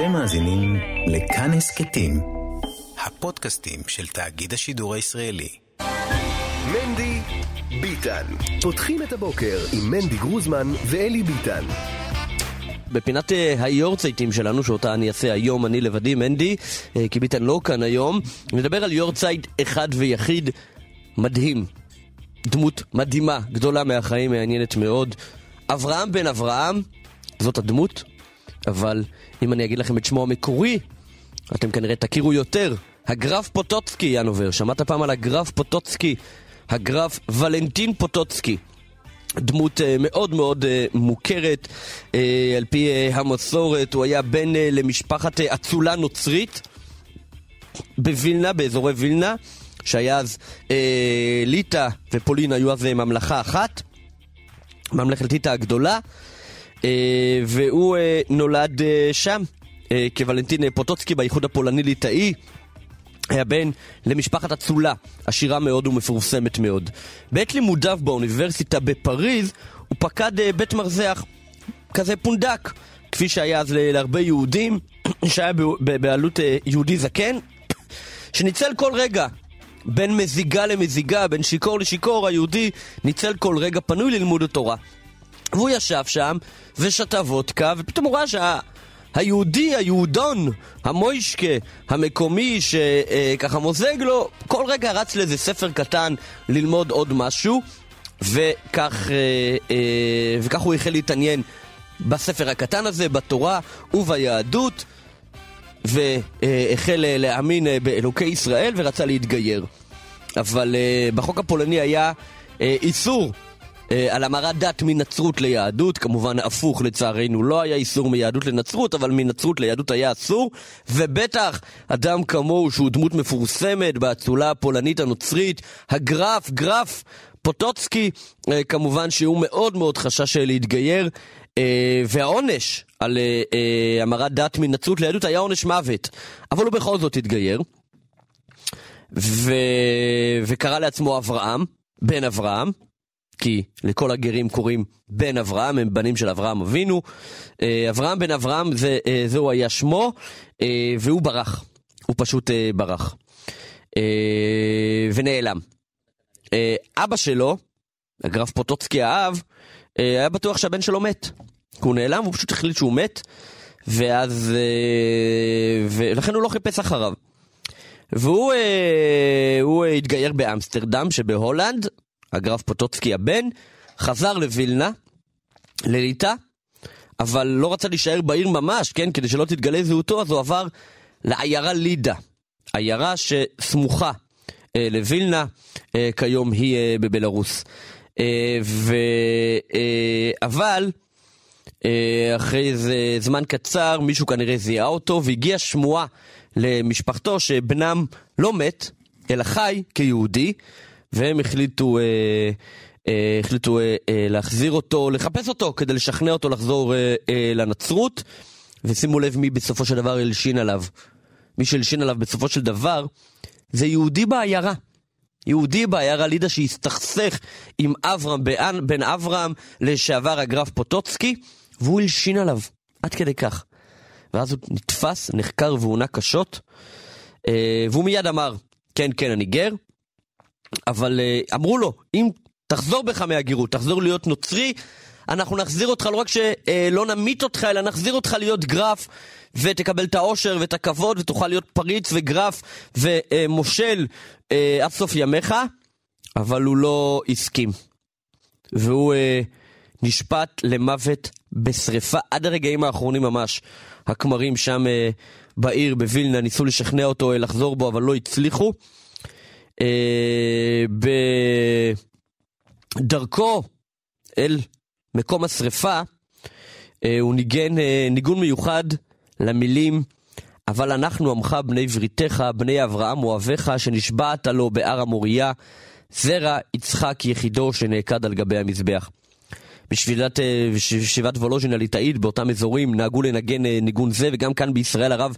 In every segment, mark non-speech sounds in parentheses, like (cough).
אתם מאזינים לכאן הסכתים, הפודקאסטים של תאגיד השידור הישראלי. מנדי ביטן. פותחים את הבוקר עם מנדי גרוזמן ואלי ביטן. בפינת אה, היורצייטים שלנו, שאותה אני אעשה היום, אני לבדי, מנדי, אה, כי ביטן לא כאן היום, נדבר על יורצייט אחד ויחיד מדהים. דמות מדהימה, גדולה מהחיים, מעניינת מאוד. אברהם בן אברהם, זאת הדמות, אבל אם אני אגיד לכם את שמו המקורי, אתם כנראה תכירו יותר. הגרף פוטוצקי, ינובר. שמעת פעם על הגרף פוטוצקי? הגרף ולנטין פוטוצקי. דמות uh, מאוד מאוד uh, מוכרת, uh, על פי המסורת, הוא היה בן למשפחת אצולה נוצרית בווילנה, באזורי וילנה, שהיה אז ליטא ופולין היו אז ממלכה אחת, ממלכת ליטא הגדולה, והוא uh, נולד uh, שם כוולנטין פוטוצקי באיחוד הפולני-ליטאי. היה בן למשפחת אצולה, עשירה מאוד ומפורסמת מאוד. בעת לימודיו באוניברסיטה בפריז, הוא פקד בית מרזח, כזה פונדק, כפי שהיה אז להרבה יהודים, (coughs) שהיה בבעלות uh, יהודי זקן, (coughs) שניצל כל רגע בין מזיגה למזיגה, בין שיכור לשיכור, היהודי ניצל כל רגע פנוי ללימוד התורה. והוא ישב שם ושתה וודקה, ופתאום הוא ראה שה... היהודי, היהודון, המוישקה, המקומי, שככה מוזג לו, כל רגע רץ לאיזה ספר קטן ללמוד עוד משהו, וכך, אה, אה, וכך הוא החל להתעניין בספר הקטן הזה, בתורה וביהדות, והחל להאמין באלוקי ישראל ורצה להתגייר. אבל אה, בחוק הפולני היה איסור על המרת דת מנצרות ליהדות, כמובן הפוך לצערנו לא היה איסור מיהדות לנצרות, אבל מנצרות ליהדות היה אסור, ובטח אדם כמוהו שהוא דמות מפורסמת באצולה הפולנית הנוצרית, הגרף, גרף פוטוצקי, כמובן שהוא מאוד מאוד חשש להתגייר, והעונש על המרת דת מנצרות ליהדות היה עונש מוות, אבל הוא בכל זאת התגייר, ו... וקרא לעצמו אברהם, בן אברהם. כי לכל הגרים קוראים בן אברהם, הם בנים של אברהם אבינו. אברהם בן אברהם, זה, זהו היה שמו, והוא ברח. הוא פשוט ברח. ונעלם. אבא שלו, הגרף פוטוצקי האב, היה בטוח שהבן שלו מת. הוא נעלם, הוא פשוט החליט שהוא מת, ואז... ולכן הוא לא חיפש אחריו. והוא התגייר באמסטרדם שבהולנד, הגרף פוטוצקי הבן, חזר לווילנה, לליטא, אבל לא רצה להישאר בעיר ממש, כן, כדי שלא תתגלה זהותו, אז הוא עבר לעיירה לידה, עיירה שסמוכה אה, לווילנה, אה, כיום היא אה, בבלארוס. אה, ו, אה, אבל אה, אחרי איזה זמן קצר מישהו כנראה זיהה אותו והגיעה שמועה למשפחתו שבנם לא מת, אלא חי כיהודי. והם החליטו, אה, אה, החליטו אה, אה, להחזיר אותו, לחפש אותו כדי לשכנע אותו לחזור אה, אה, לנצרות. ושימו לב מי בסופו של דבר הלשין עליו. מי שהלשין עליו בסופו של דבר זה יהודי בעיירה. יהודי בעיירה לידה שהסתכסך עם אברהם בן, בן אברהם לשעבר הגרף פוטוצקי, והוא הלשין עליו, עד כדי כך. ואז הוא נתפס, נחקר והונה קשות, אה, והוא מיד אמר, כן, כן, אני גר, אבל uh, אמרו לו, אם תחזור בך מהגירות, תחזור להיות נוצרי, אנחנו נחזיר אותך, לא רק שלא נמית אותך, אלא נחזיר אותך להיות גרף, ותקבל את העושר ואת הכבוד, ותוכל להיות פריץ וגרף ומושל uh, עד סוף ימיך, אבל הוא לא הסכים. והוא נשפט למוות בשריפה עד הרגעים האחרונים ממש. הכמרים שם בעיר, בווילנה, ניסו לשכנע אותו לחזור בו, אבל לא הצליחו. אה, בדרכו אל מקום השרפה, אה, הוא ניגן אה, ניגון מיוחד למילים אבל אנחנו עמך בני בריתך, בני אברהם אוהביך, שנשבעת לו בהר המוריה, זרע יצחק יחידו שנעקד על גבי המזבח. בשבעת וולוז'ין הליטאית באותם אזורים נהגו לנגן ניגון זה, וגם כאן בישראל הרב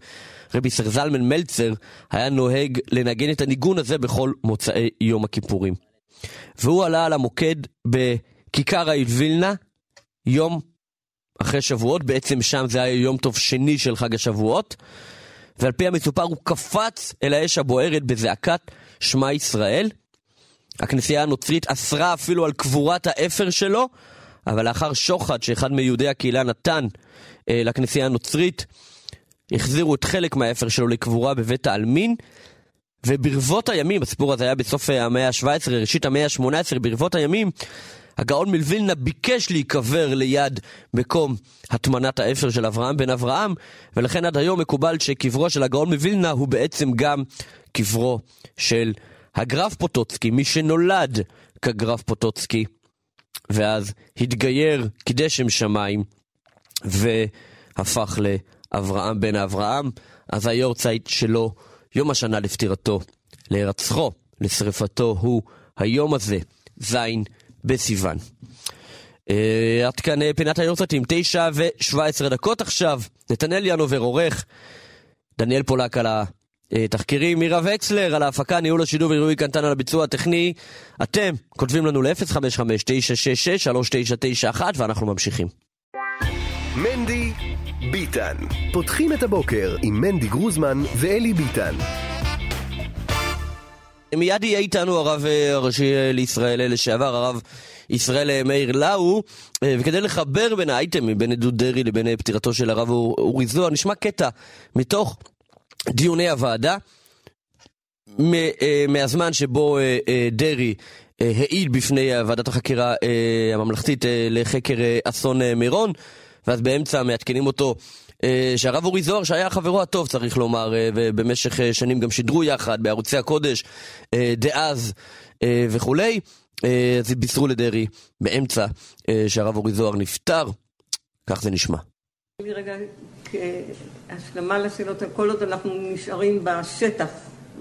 רבי סר זלמן מלצר היה נוהג לנגן את הניגון הזה בכל מוצאי יום הכיפורים. והוא עלה על המוקד בכיכר העיר וילנה יום אחרי שבועות, בעצם שם זה היה יום טוב שני של חג השבועות, ועל פי המסופר הוא קפץ אל האש הבוערת בזעקת שמע ישראל. הכנסייה הנוצרית אסרה אפילו על קבורת האפר שלו, אבל לאחר שוחד שאחד מיהודי הקהילה נתן אה, לכנסייה הנוצרית, החזירו את חלק מהאפר שלו לקבורה בבית העלמין, וברבות הימים, הסיפור הזה היה בסוף המאה ה-17, ראשית המאה ה-18, ברבות הימים, הגאון מלווילנה ביקש להיקבר ליד מקום הטמנת האפר של אברהם בן אברהם, ולכן עד היום מקובל שקברו של הגאון מווילנה הוא בעצם גם קברו של הגרף פוטוצקי, מי שנולד כגרף פוטוצקי, ואז התגייר, קידש שם שמיים, והפך לאברהם בן אברהם. אז היורצייט שלו, יום השנה לפטירתו, להירצחו, לשרפתו, הוא היום הזה, זין בסיוון. Uh, עד כאן uh, פינת היורצייטים, תשע ושבע עשרה דקות עכשיו. נתנאל ינובר עורך, דניאל פולק על התחקירים, מירה וקסלר על ההפקה, ניהול השידור ועירוי קנטן על הביצוע הטכני. אתם כותבים לנו ל-055-966-3991 ואנחנו ממשיכים. מנדי ביטן. פותחים את הבוקר עם מנדי גרוזמן ואלי ביטן. מיד יהיה איתנו הרב אה, הראשי אה, לישראל לשעבר, הרב ישראל מאיר לאו, אה, וכדי לחבר בין האייטמים, בין עדות דרעי לבין פטירתו של הרב אורי זוהר, נשמע קטע מתוך דיוני הוועדה, מהזמן שבו דרעי העיד בפני ועדת החקירה הממלכתית לחקר אסון מירון, ואז באמצע מעדכנים אותו אה, שהרב אורי זוהר, שהיה חברו הטוב, צריך לומר, אה, ובמשך אה, שנים גם שידרו יחד בערוצי הקודש דאז וכולי, אז בישרו לדרעי באמצע שהרב אורי זוהר נפטר, כך זה נשמע. רגע, כהשלמה לשאלות, כל עוד אנחנו נשארים בשטח,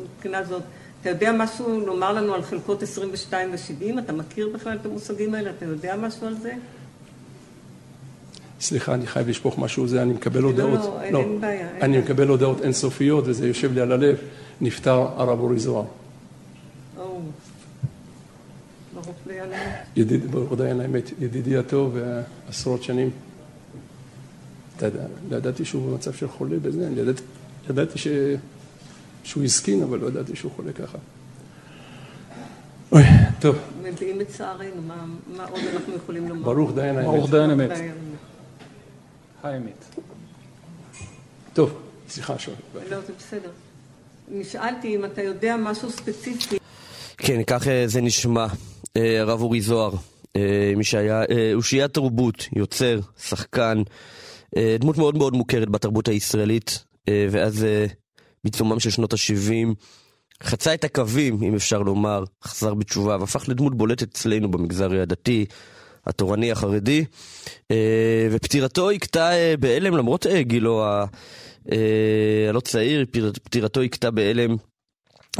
מבחינה זאת, אתה יודע משהו לומר לנו על חלקות 22 ו-70? אתה מכיר בכלל את המושגים האלה? אתה יודע משהו על זה? סליחה, אני חייב לשפוך משהו, זה אני מקבל הודעות. לא, לא, אין בעיה. אני מקבל הודעות אינסופיות, וזה יושב לי על הלב, נפטר הרב אורי זוהר. ברוך דיין האמת, ידידי הטוב, עשרות שנים. אתה יודע, לא ידעתי שהוא במצב של חולה בזה, אני ידעתי, ידעתי ש... שהוא הסכין, אבל לא ידעתי שהוא חולה ככה. אוי, טוב. מביעים את צערנו, מה עוד אנחנו יכולים לומר? ברוך דיין האמת. ברוך דיין האמת. האמת. טוב, סליחה שואל. לא, זה בסדר. נשאלתי אם אתה יודע משהו ספציפי. כן, כך אה, זה נשמע. אה, הרב אורי זוהר, אה, מי שהיה אושיית תרבות, יוצר, שחקן, דמות מאוד מאוד מוכרת בתרבות הישראלית, ואז בעיצומם של שנות ה-70 חצה את הקווים, אם אפשר לומר, חזר בתשובה, והפך לדמות בולטת אצלנו במגזר הדתי, התורני החרדי, אה, ופטירתו הכתה אה, בהלם, למרות אה, גילו הלא צעיר, פטירתו הכתה בהלם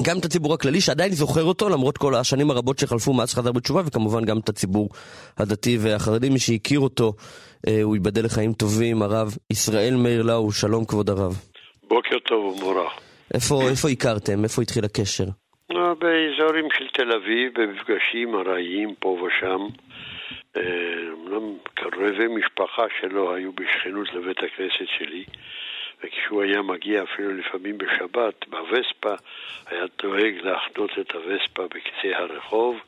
גם את הציבור הכללי שעדיין זוכר אותו למרות כל השנים הרבות שחלפו מאז שחזר בתשובה וכמובן גם את הציבור הדתי והחרדי, מי שהכיר אותו הוא ייבדל לחיים טובים, הרב ישראל מאיר לאו, שלום כבוד הרב. בוקר טוב ומבורך. איפה, איפה הכרתם? איפה התחיל הקשר? באזורים של תל אביב, במפגשים ארעיים פה ושם. אמנם קרובי משפחה שלו היו בשכנות לבית הכנסת שלי, וכשהוא היה מגיע אפילו לפעמים בשבת, בווספה, היה דואג להחנות את הווספה בקצה הרחוב,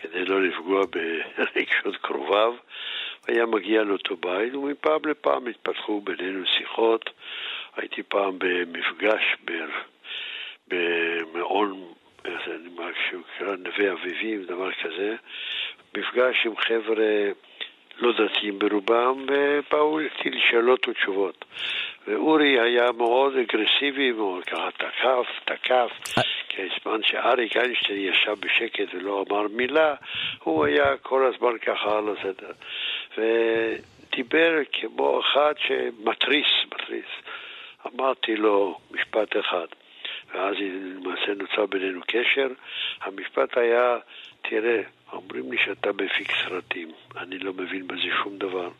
כדי לא לפגוע ברגשות קרוביו. היה מגיע לאותו בית, ומפעם לפעם התפתחו בינינו שיחות. הייתי פעם במפגש במעון, משהו שנקרא נווה אביבים, דבר כזה, מפגש עם חבר'ה לא דתיים ברובם, ובאו איתי לשאול אותו תשובות. ואורי היה מאוד אגרסיבי, מאוד ככה תקף, תקף. כי הזמן שאריק איינשטיין ישב בשקט ולא אמר מילה, הוא היה כל הזמן ככה על הסדר. ודיבר כמו אחד שמתריס, מתריס. אמרתי לו משפט אחד, ואז למעשה נוצר בינינו קשר. המשפט היה, תראה, אומרים לי שאתה מפיק סרטים, אני לא מבין בזה שום דבר.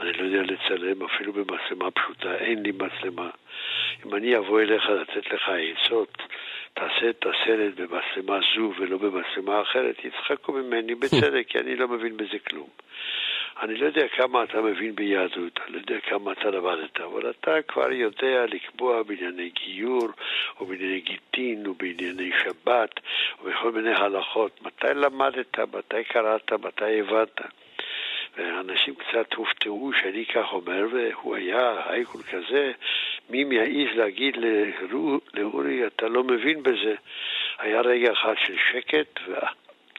אני לא יודע לצלם אפילו במצלמה פשוטה, אין לי מצלמה. אם אני אבוא אליך לתת לך עצות, תעשה את הסרט במצלמה זו ולא במצלמה אחרת, יצחקו ממני בצדק, כי אני לא מבין בזה כלום. אני לא יודע כמה אתה מבין ביהדות, אני לא יודע כמה אתה למדת, אבל אתה כבר יודע לקבוע בענייני גיור, או בענייני גיטין, או בענייני שבת, או בכל מיני הלכות. מתי למדת, מתי קראת, מתי הבנת. ואנשים קצת הופתעו שאני כך אומר, והוא היה אייקול כזה, מי מעז להגיד לאורי, אתה לא מבין בזה. היה רגע אחד של שקט,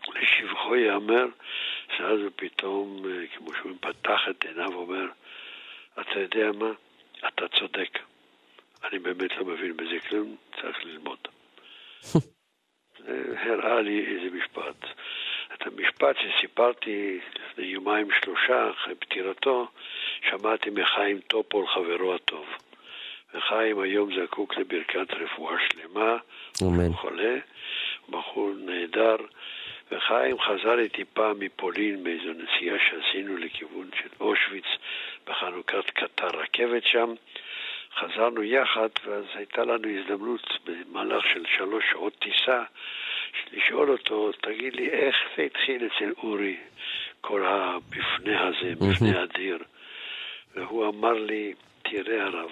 ולשבחו ייאמר, שאז הוא פתאום, אה, כמו שהוא פתח את עיניו, אומר, אתה יודע מה? אתה צודק. אני באמת לא מבין בזה כלום, צריך ללמוד. (laughs) הראה לי איזה משפט. את המשפט שסיפרתי לפני יומיים שלושה אחרי פטירתו, שמעתי מחיים טופול, חברו הטוב. וחיים היום זקוק לברכת רפואה שלמה, אמן. הוא חולה, בחור נהדר, וחיים חזר איתי פעם מפולין באיזו נסיעה שעשינו לכיוון של אושוויץ בחנוכת קטר רכבת שם. חזרנו יחד, ואז הייתה לנו הזדמנות במהלך של שלוש שעות טיסה לשאול אותו, תגיד לי, איך זה התחיל אצל אורי, כל המפנה הזה, מפנה אדיר? והוא אמר לי, תראה הרב,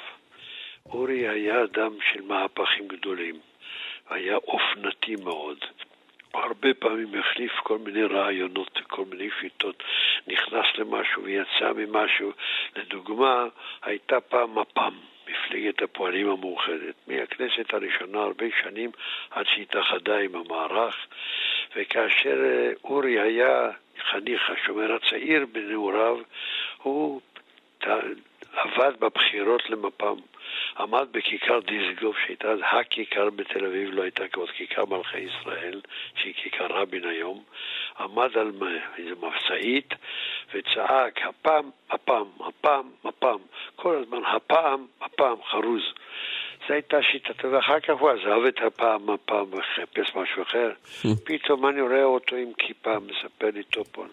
אורי היה אדם של מהפכים גדולים, היה אופנתי מאוד. הרבה פעמים החליף כל מיני רעיונות, כל מיני שיטות, נכנס למשהו ויצא ממשהו. לדוגמה, הייתה פעם מפ"ם, מפלגת הפועלים המאוחדת, מהכנסת הראשונה הרבה שנים עד שהתאחדה עם המערך, וכאשר אה, אורי היה חניך השומר הצעיר בנעוריו, הוא עבד בבחירות למפ"ם. עמד בכיכר דיסגוף, שהייתה אז הכיכר בתל אביב, לא הייתה כזאת כיכר מלכי ישראל, שהיא כיכר רבין היום, עמד על איזה מבצעית וצעק, הפעם, הפעם, הפעם, הפעם, כל הזמן, הפעם, הפעם, חרוז. זו הייתה שיטתו, ואחר כך הוא עזב את הפעם, הפעם, וחיפש משהו אחר. פתאום אני רואה אותו עם כיפה, מספר לי טופון.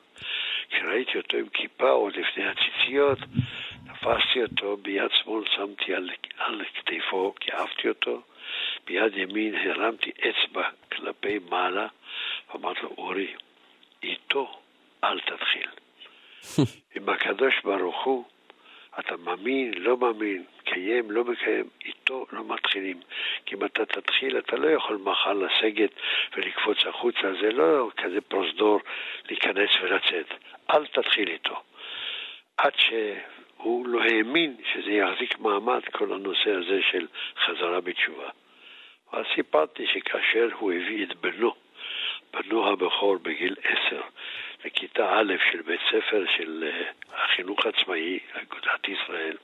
כשראיתי אותו עם כיפה עוד לפני הציציות, תפסתי אותו, ביד שמאל שמתי על, על כתפו, כי אהבתי אותו, ביד ימין הרמתי אצבע כלפי מעלה, ואמרתי לו, אורי, איתו אל תתחיל. עם הקדוש ברוך הוא, אתה מאמין, לא מאמין, מקיים, לא מקיים, איתו לא מתחילים. כי אם אתה תתחיל, אתה לא יכול מחר לסגת ולקפוץ החוצה, זה לא כזה פרוזדור להיכנס ולצאת. אל תתחיל איתו. עד שהוא לא האמין שזה יחזיק מעמד, כל הנושא הזה של חזרה בתשובה. אז סיפרתי שכאשר הוא הביא את בנו, בנו הבכור בגיל עשר, לכיתה א' של בית ספר של החינוך העצמאי, אגודת ישראל,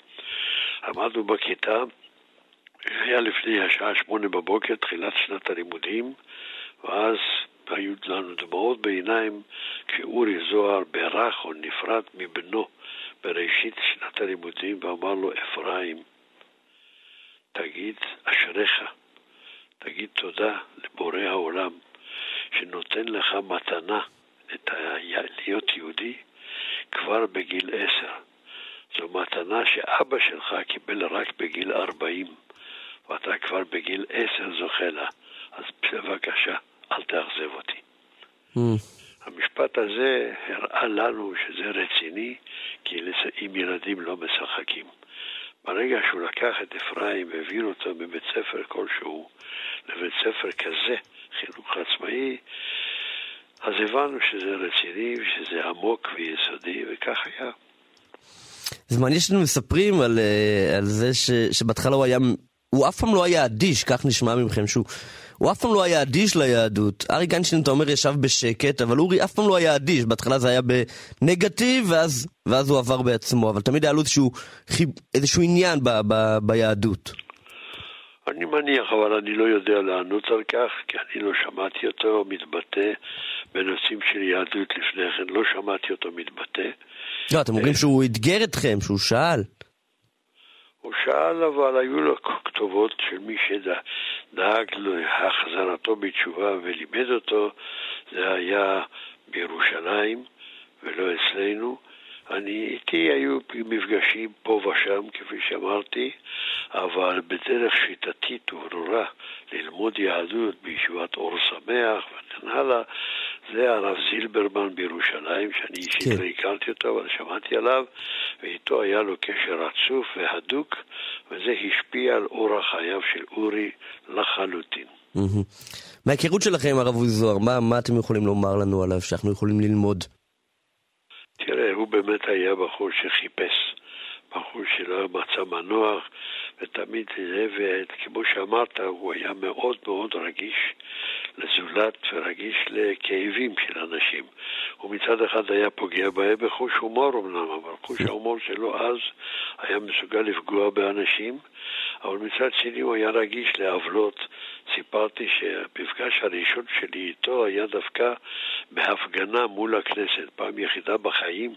עמדנו בכיתה, היה לפני השעה שמונה בבוקר, תחילת שנת הלימודים, ואז היו לנו דמעות בעיניים כשאורי זוהר בירך או נפרד מבנו בראשית שנת הלימודים ואמר לו, אפרים, תגיד אשריך, תגיד תודה לבורא העולם שנותן לך מתנה את ה... להיות יהודי כבר בגיל עשר. זו מתנה שאבא שלך קיבל רק בגיל ארבעים, ואתה כבר בגיל עשר זוכה לה. אז בבקשה, אל תאכזב אותי. Mm. המשפט הזה הראה לנו שזה רציני, כי עם ילדים לא משחקים. ברגע שהוא לקח את אפרים והעביר אותו מבית ספר כלשהו לבית ספר כזה, חינוך עצמאי, אז הבנו שזה רציני ושזה עמוק ויסודי, וכך היה. זה מעניין שאתם מספרים על, אה, על זה ש, שבהתחלה הוא היה, הוא אף פעם לא היה אדיש, כך נשמע מכם שהוא הוא אף פעם לא היה אדיש ליהדות. אריק איינשטיין, אתה אומר, ישב בשקט, אבל אורי אף פעם לא היה אדיש. בהתחלה זה היה בנגטיב, ואז, ואז הוא עבר בעצמו. אבל תמיד היה לו איזשהו, איזשהו עניין ב, ב, ביהדות. אני מניח, אבל אני לא יודע לענות על כך, כי אני לא שמעתי אותו מתבטא בנושאים של יהדות לפני כן, לא שמעתי אותו מתבטא. לא, אתם אומרים שהוא אתגר אתכם, שהוא שאל. הוא שאל, אבל היו לו כתובות של מי שדאג להחזרתו בתשובה ולימד אותו, זה היה בירושלים ולא אצלנו. אני, איתי היו מפגשים פה ושם, כפי שאמרתי, אבל בדרך שיטתית וברורה ללמוד יהדות בישיבת אור שמח וכן הלאה, זה הרב זילברמן בירושלים, שאני אישית כן. לא הכרתי אותו, אבל שמעתי עליו, ואיתו היה לו קשר רצוף והדוק, וזה השפיע על אורח חייו של אורי לחלוטין. מההיכרות שלכם, הרב עוזי זוהר, מה, מה אתם יכולים לומר לנו עליו שאנחנו יכולים ללמוד? תראה, הוא באמת היה בחור שחיפש, בחור שלא מצא מנוח, ותמיד זה, וכמו שאמרת, הוא היה מאוד מאוד רגיש לזולת ורגיש לכאבים של אנשים. הוא מצד אחד היה פוגע בהם בחוש הומור אמנם, אבל חוש ההומור שלו אז היה מסוגל לפגוע באנשים, אבל מצד שני הוא היה רגיש לעוולות. סיפרתי שהמפגש הראשון שלי איתו היה דווקא בהפגנה מול הכנסת, פעם יחידה בחיים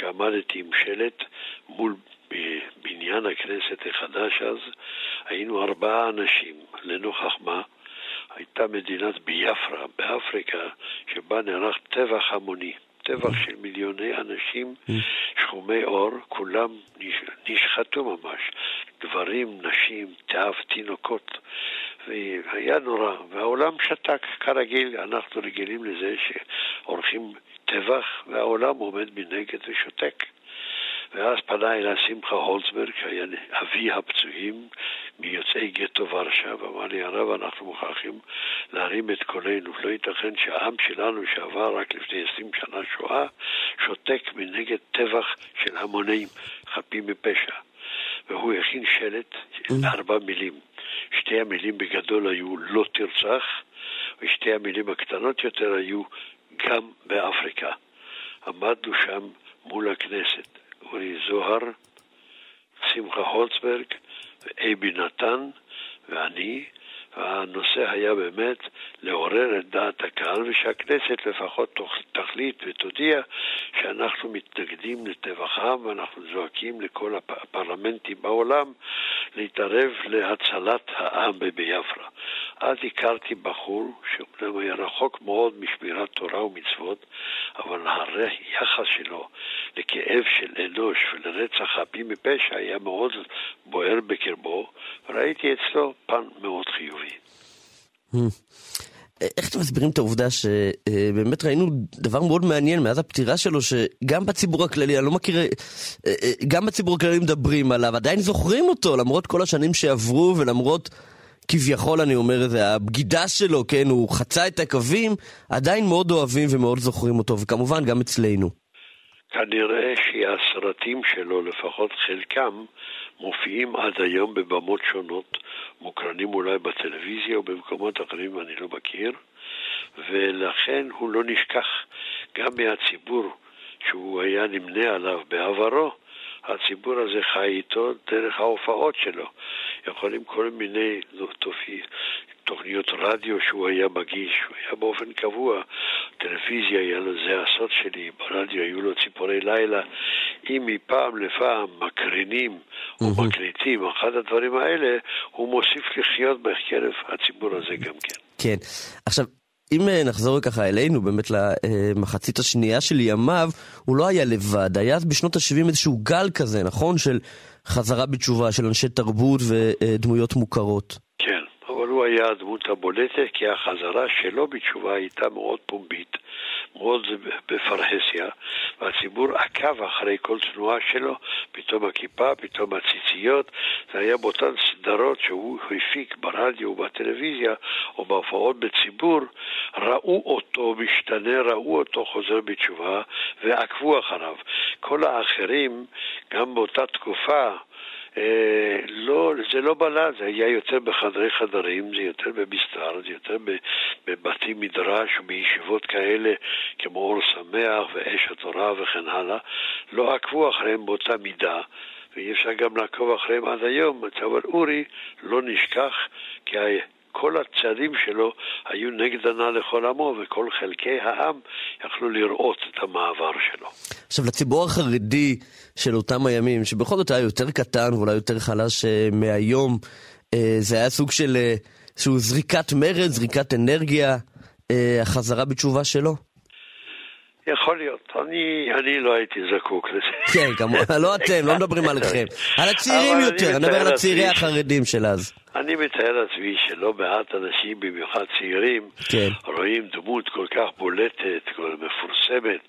שעמדתי עם שלט מול בניין הכנסת החדש אז, היינו ארבעה אנשים, לנוכח מה? הייתה מדינת ביאפרה באפריקה, שבה נערך טבח המוני. טבח של מיליוני אנשים שחומי עור, כולם נש... נשחטו ממש. גברים, נשים, טף, תינוקות. והיה נורא, והעולם שתק כרגיל, אנחנו רגילים לזה שעורכים טבח והעולם עומד מנגד ושותק. ואז פנה אליי שמחה הולצברג, שהיה אבי הפצועים מיוצאי גטו ורשה, ואמר לי, הרב, אנחנו מוכרחים להרים את קולנו. לא ייתכן שהעם שלנו, שעבר רק לפני עשרים שנה שואה, שותק מנגד טבח של המונים חפים מפשע. והוא הכין שלט, ארבע מילים. שתי המילים בגדול היו לא תרצח, ושתי המילים הקטנות יותר היו גם באפריקה. עמדנו שם מול הכנסת. אורי זוהר, שמחה הולצברג ואייבי נתן ואני, והנושא היה באמת לעורר את דעת הקהל ושהכנסת לפחות תחליט ותודיע שאנחנו מתנגדים לטבח עם ואנחנו זועקים לכל הפרלמנטים בעולם להתערב להצלת העם בביאפרה. אז הכרתי בחור שאומנם היה רחוק מאוד משמירת תורה ומצוות, אבל היחס שלו לכאב של אנוש ולרצח חפים מפשע היה מאוד בוער בקרבו, וראיתי אצלו פן מאוד חיובי. איך אתם מסבירים את העובדה שבאמת ראינו דבר מאוד מעניין מאז הפטירה שלו, שגם בציבור הכללי, אני לא מכיר, גם בציבור הכללי מדברים עליו, עדיין זוכרים אותו, למרות כל השנים שעברו ולמרות כביכול, אני אומר את זה, הבגידה שלו, כן, הוא חצה את הקווים, עדיין מאוד אוהבים ומאוד זוכרים אותו, וכמובן גם אצלנו. כנראה שהסרטים שלו, לפחות חלקם, מופיעים עד היום בבמות שונות, מוקרנים אולי בטלוויזיה או במקומות אחרים, אני לא מכיר, ולכן הוא לא נשכח גם מהציבור שהוא היה נמנה עליו בעברו. הציבור הזה חי איתו דרך ההופעות שלו. יכולים כל מיני תופי, תוכניות רדיו שהוא היה מגיש, הוא היה באופן קבוע. טלוויזיה היה לו, זה הסוד שלי, ברדיו היו לו ציפורי לילה. אם מפעם לפעם מקרינים או מקליטים, אחד הדברים האלה, הוא מוסיף לחיות בקרב הציבור הזה גם כן. כן. עכשיו, אם נחזור ככה אלינו, באמת למחצית השנייה של ימיו, הוא לא היה לבד. היה בשנות ה-70 איזשהו גל כזה, נכון? של חזרה בתשובה, של אנשי תרבות ודמויות מוכרות. כן, הוא היה הדמות הבולטת, כי החזרה שלו בתשובה הייתה מאוד פומבית, מאוד בפרהסיה, והציבור עקב אחרי כל תנועה שלו, פתאום הכיפה, פתאום הציציות, זה היה באותן סדרות שהוא הפיק ברדיו ובטלוויזיה, או בהופעות בציבור, ראו אותו משתנה, ראו אותו חוזר בתשובה, ועקבו אחריו. כל האחרים, גם באותה תקופה, אה, לא, זה לא בלט, זה היה יותר בחדרי חדרים, זה יותר במסתר, זה יותר בבתי מדרש ובישיבות כאלה כמו אור שמח ואש התורה וכן הלאה, לא עקבו אחריהם באותה מידה. ואי אפשר גם לעקוב אחריהם עד היום, אבל אורי לא נשכח כי כל הצעדים שלו היו נגד הנע לכל עמו, וכל חלקי העם יכלו לראות את המעבר שלו. עכשיו, לציבור החרדי של אותם הימים, שבכל זאת היה יותר קטן ואולי יותר חלש מהיום, זה היה סוג של שהוא זריקת מרד, זריקת אנרגיה, החזרה בתשובה שלו? יכול להיות. אני, אני לא הייתי זקוק לזה. (laughs) כן, כמובן, (laughs) לא אתם, לא מדברים עליכם. על הצעירים יותר, אני מדבר על הצעירי לעצמי החרדים של אז. אני מתאר לעצמי שלא מעט אנשים, במיוחד צעירים, כן. רואים דמות כל כך בולטת, כל מפורסמת,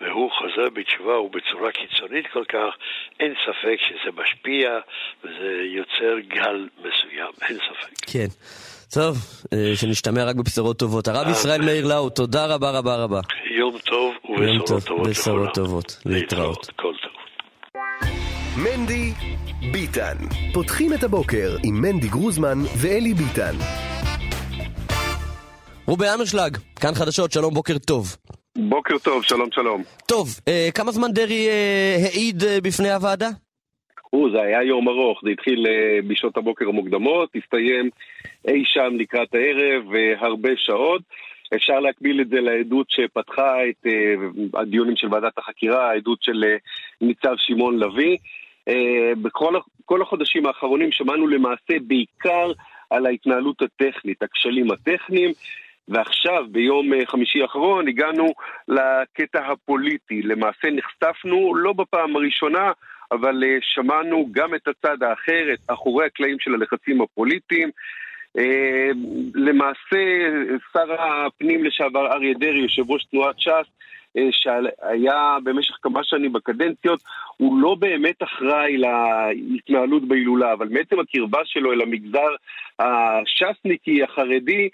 והוא חוזר בתשובה ובצורה קיצונית כל כך, אין ספק שזה משפיע וזה יוצר גל מסוים, אין ספק. כן. טוב, אה, שנשתמע רק בבשורות טובות. הרב אה. ישראל מאיר לאו, תודה רבה רבה רבה. יום טוב יום טוב, ובשורות טובות בשורות. טובות. להתראות. כל טוב. מנדי ביטן. פותחים את הבוקר עם מנדי גרוזמן ואלי ביטן. רובי אמרשלג, כאן חדשות, שלום, בוקר טוב. בוקר טוב, שלום שלום. טוב, אה, כמה זמן דרעי אה, העיד אה, בפני הוועדה? או, זה היה יום ארוך, זה התחיל אה, בשעות הבוקר המוקדמות, הסתיים אי שם לקראת הערב, אה, הרבה שעות. אפשר להקביל את זה לעדות שפתחה את אה, הדיונים של ועדת החקירה, העדות של אה, ניצב שמעון לביא. אה, בכל החודשים האחרונים שמענו למעשה בעיקר על ההתנהלות הטכנית, הכשלים הטכניים. ועכשיו, ביום חמישי האחרון, הגענו לקטע הפוליטי. למעשה נחשפנו, לא בפעם הראשונה, אבל שמענו גם את הצד האחר, את אחורי הקלעים של הלחצים הפוליטיים. אה, למעשה, שר הפנים לשעבר אריה דרעי, יושב ראש תנועת ש"ס, אה, שהיה במשך כמה שנים בקדנציות, הוא לא באמת אחראי להתנהלות בהילולה, אבל מעצם הקרבה שלו אל המגזר הש"סניקי, החרדי,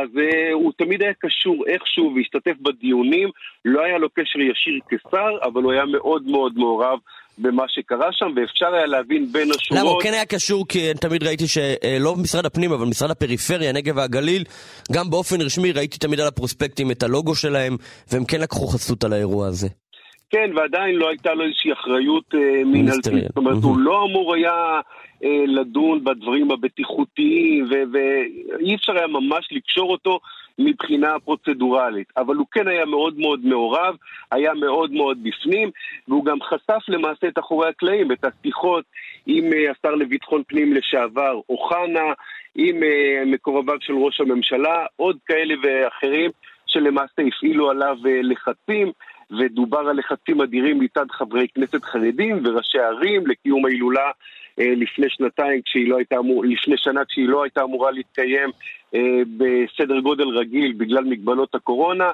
אז uh, הוא תמיד היה קשור איכשהו והשתתף בדיונים, לא היה לו קשר ישיר כשר, אבל הוא היה מאוד מאוד מעורב במה שקרה שם, ואפשר היה להבין בין השורות... למה? הוא כן היה קשור, כי אני תמיד ראיתי שלא משרד הפנים, אבל משרד הפריפריה, הנגב והגליל, גם באופן רשמי ראיתי תמיד על הפרוספקטים את הלוגו שלהם, והם כן לקחו חסות על האירוע הזה. כן, ועדיין לא הייתה לו איזושהי אחריות אה. מיניסטריאל. זאת אומרת. הוא לא אמור היה אה, לדון בדברים הבטיחותיים, ואי אפשר היה ממש לקשור אותו מבחינה פרוצדורלית. אבל הוא כן היה מאוד מאוד מעורב, היה מאוד מאוד בפנים, והוא גם חשף למעשה את אחורי הקלעים, את השיחות עם אה, השר לביטחון פנים לשעבר, אוחנה, עם אה, מקורביו של ראש הממשלה, עוד כאלה ואחרים. שלמעשה הפעילו עליו אה, לחצים, ודובר על לחצים אדירים מצד חברי כנסת חרדים וראשי ערים לקיום ההילולה אה, לפני שנתיים, כשהיא לא הייתה אמור, לפני שנה כשהיא לא הייתה אמורה להתקיים אה, בסדר גודל רגיל בגלל מגבלות הקורונה.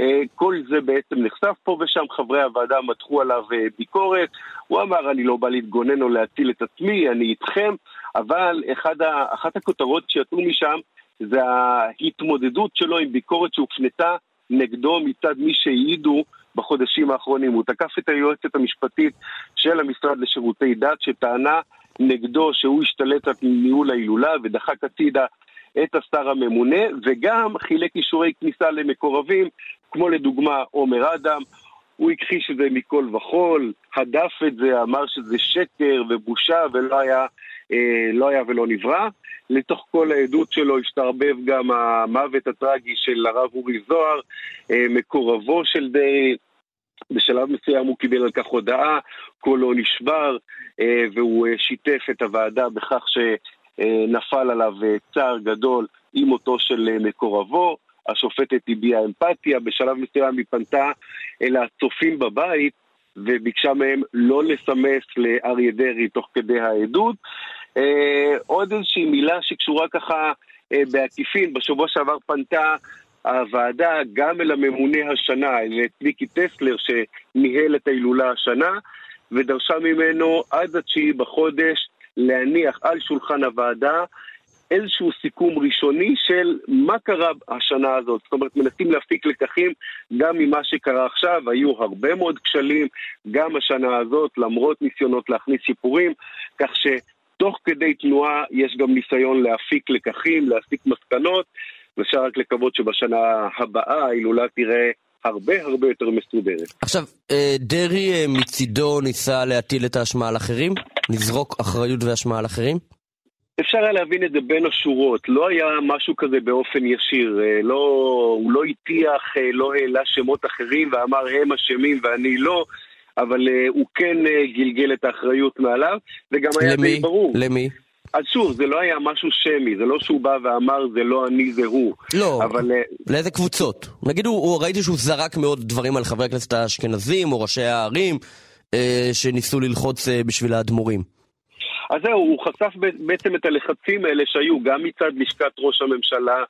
אה, כל זה בעצם נחשף פה ושם, חברי הוועדה מתחו עליו אה, ביקורת. הוא אמר, אני לא בא להתגונן או להציל את עצמי, אני איתכם, אבל ה, אחת הכותרות שיצאו משם זה ההתמודדות שלו עם ביקורת שהופנתה נגדו מצד מי שהעידו בחודשים האחרונים. הוא תקף את היועצת המשפטית של המשרד לשירותי דת שטענה נגדו שהוא השתלט על ניהול ההילולה ודחק הצידה את השר הממונה וגם חילק אישורי כניסה למקורבים כמו לדוגמה עומר אדם הוא הכחיש את זה מכל וכול, הדף את זה, אמר שזה שקר ובושה ולא היה, אה, לא היה ולא נברא. לתוך כל העדות שלו השתרבב גם המוות הטרגי של הרב אורי זוהר, אה, מקורבו של דרעי. בשלב מסוים הוא קיבל על כך הודעה, קולו נשבר, אה, והוא אה, שיתף את הוועדה בכך שנפל עליו אה, צער גדול עם מותו של מקורבו. השופטת הביעה אמפתיה, בשלב מסוים היא פנתה אל הצופים בבית וביקשה מהם לא לסמס לאריה דרעי תוך כדי העדות. עוד איזושהי מילה שקשורה ככה בעקיפין, בשבוע שעבר פנתה הוועדה גם אל הממונה השנה, אל צביקי טסלר שניהל את ההילולה השנה, ודרשה ממנו עד התשיעי בחודש להניח על שולחן הוועדה איזשהו סיכום ראשוני של מה קרה השנה הזאת. זאת אומרת, מנסים להפיק לקחים גם ממה שקרה עכשיו. היו הרבה מאוד כשלים גם השנה הזאת, למרות ניסיונות להכניס שיפורים, כך שתוך כדי תנועה יש גם ניסיון להפיק לקחים, להסיק מסקנות, ואפשר רק לקוות שבשנה הבאה ההילולה תראה הרבה הרבה יותר מסודרת. עכשיו, אה, דרעי אה, מצידו ניסה להטיל את האשמה על אחרים? לזרוק אחריות ואשמה על אחרים? אפשר היה להבין את זה בין השורות, לא היה משהו כזה באופן ישיר, אה, לא, הוא לא הטיח, לא העלה שמות אחרים ואמר הם אשמים ואני לא, אבל הוא כן גלגל את האחריות מעליו, וגם היה למי? די ברור. למי? אז שוב, זה לא היה משהו שמי, זה לא שהוא בא ואמר זה לא אני זה הוא. לא, אבל אה, לאיזה קבוצות? נגיד, הוא, הוא, ראיתי שהוא זרק מאוד דברים על חברי הכנסת האשכנזים או ראשי הערים אה, שניסו ללחוץ אה, בשביל האדמו"רים. אז זהו, הוא חשף בעצם את הלחצים האלה שהיו גם מצד לשכת ראש הממשלה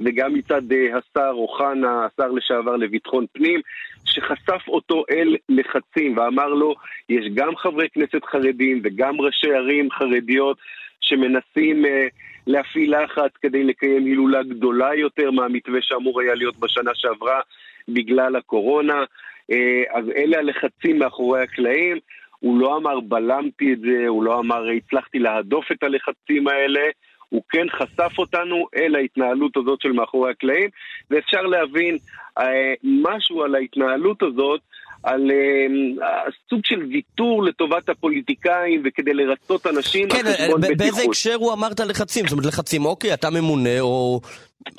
וגם מצד אה, השר אוחנה, השר לשעבר לביטחון פנים, שחשף אותו אל לחצים ואמר לו, יש גם חברי כנסת חרדים וגם ראשי ערים חרדיות שמנסים אה, להפעיל לחץ כדי לקיים הילולה גדולה יותר מהמתווה שאמור היה להיות בשנה שעברה בגלל הקורונה. אה, אז אלה הלחצים מאחורי הקלעים. הוא לא אמר בלמתי את זה, הוא לא אמר הצלחתי להדוף את הלחצים האלה, הוא כן חשף אותנו אל ההתנהלות הזאת של מאחורי הקלעים, ואפשר להבין אה, משהו על ההתנהלות הזאת, על אה, סוג של ויתור לטובת הפוליטיקאים וכדי לרצות אנשים כן, על חשבון ב- בטיחות. באיזה הקשר הוא אמר את הלחצים? זאת אומרת, לחצים, אוקיי, אתה ממונה, או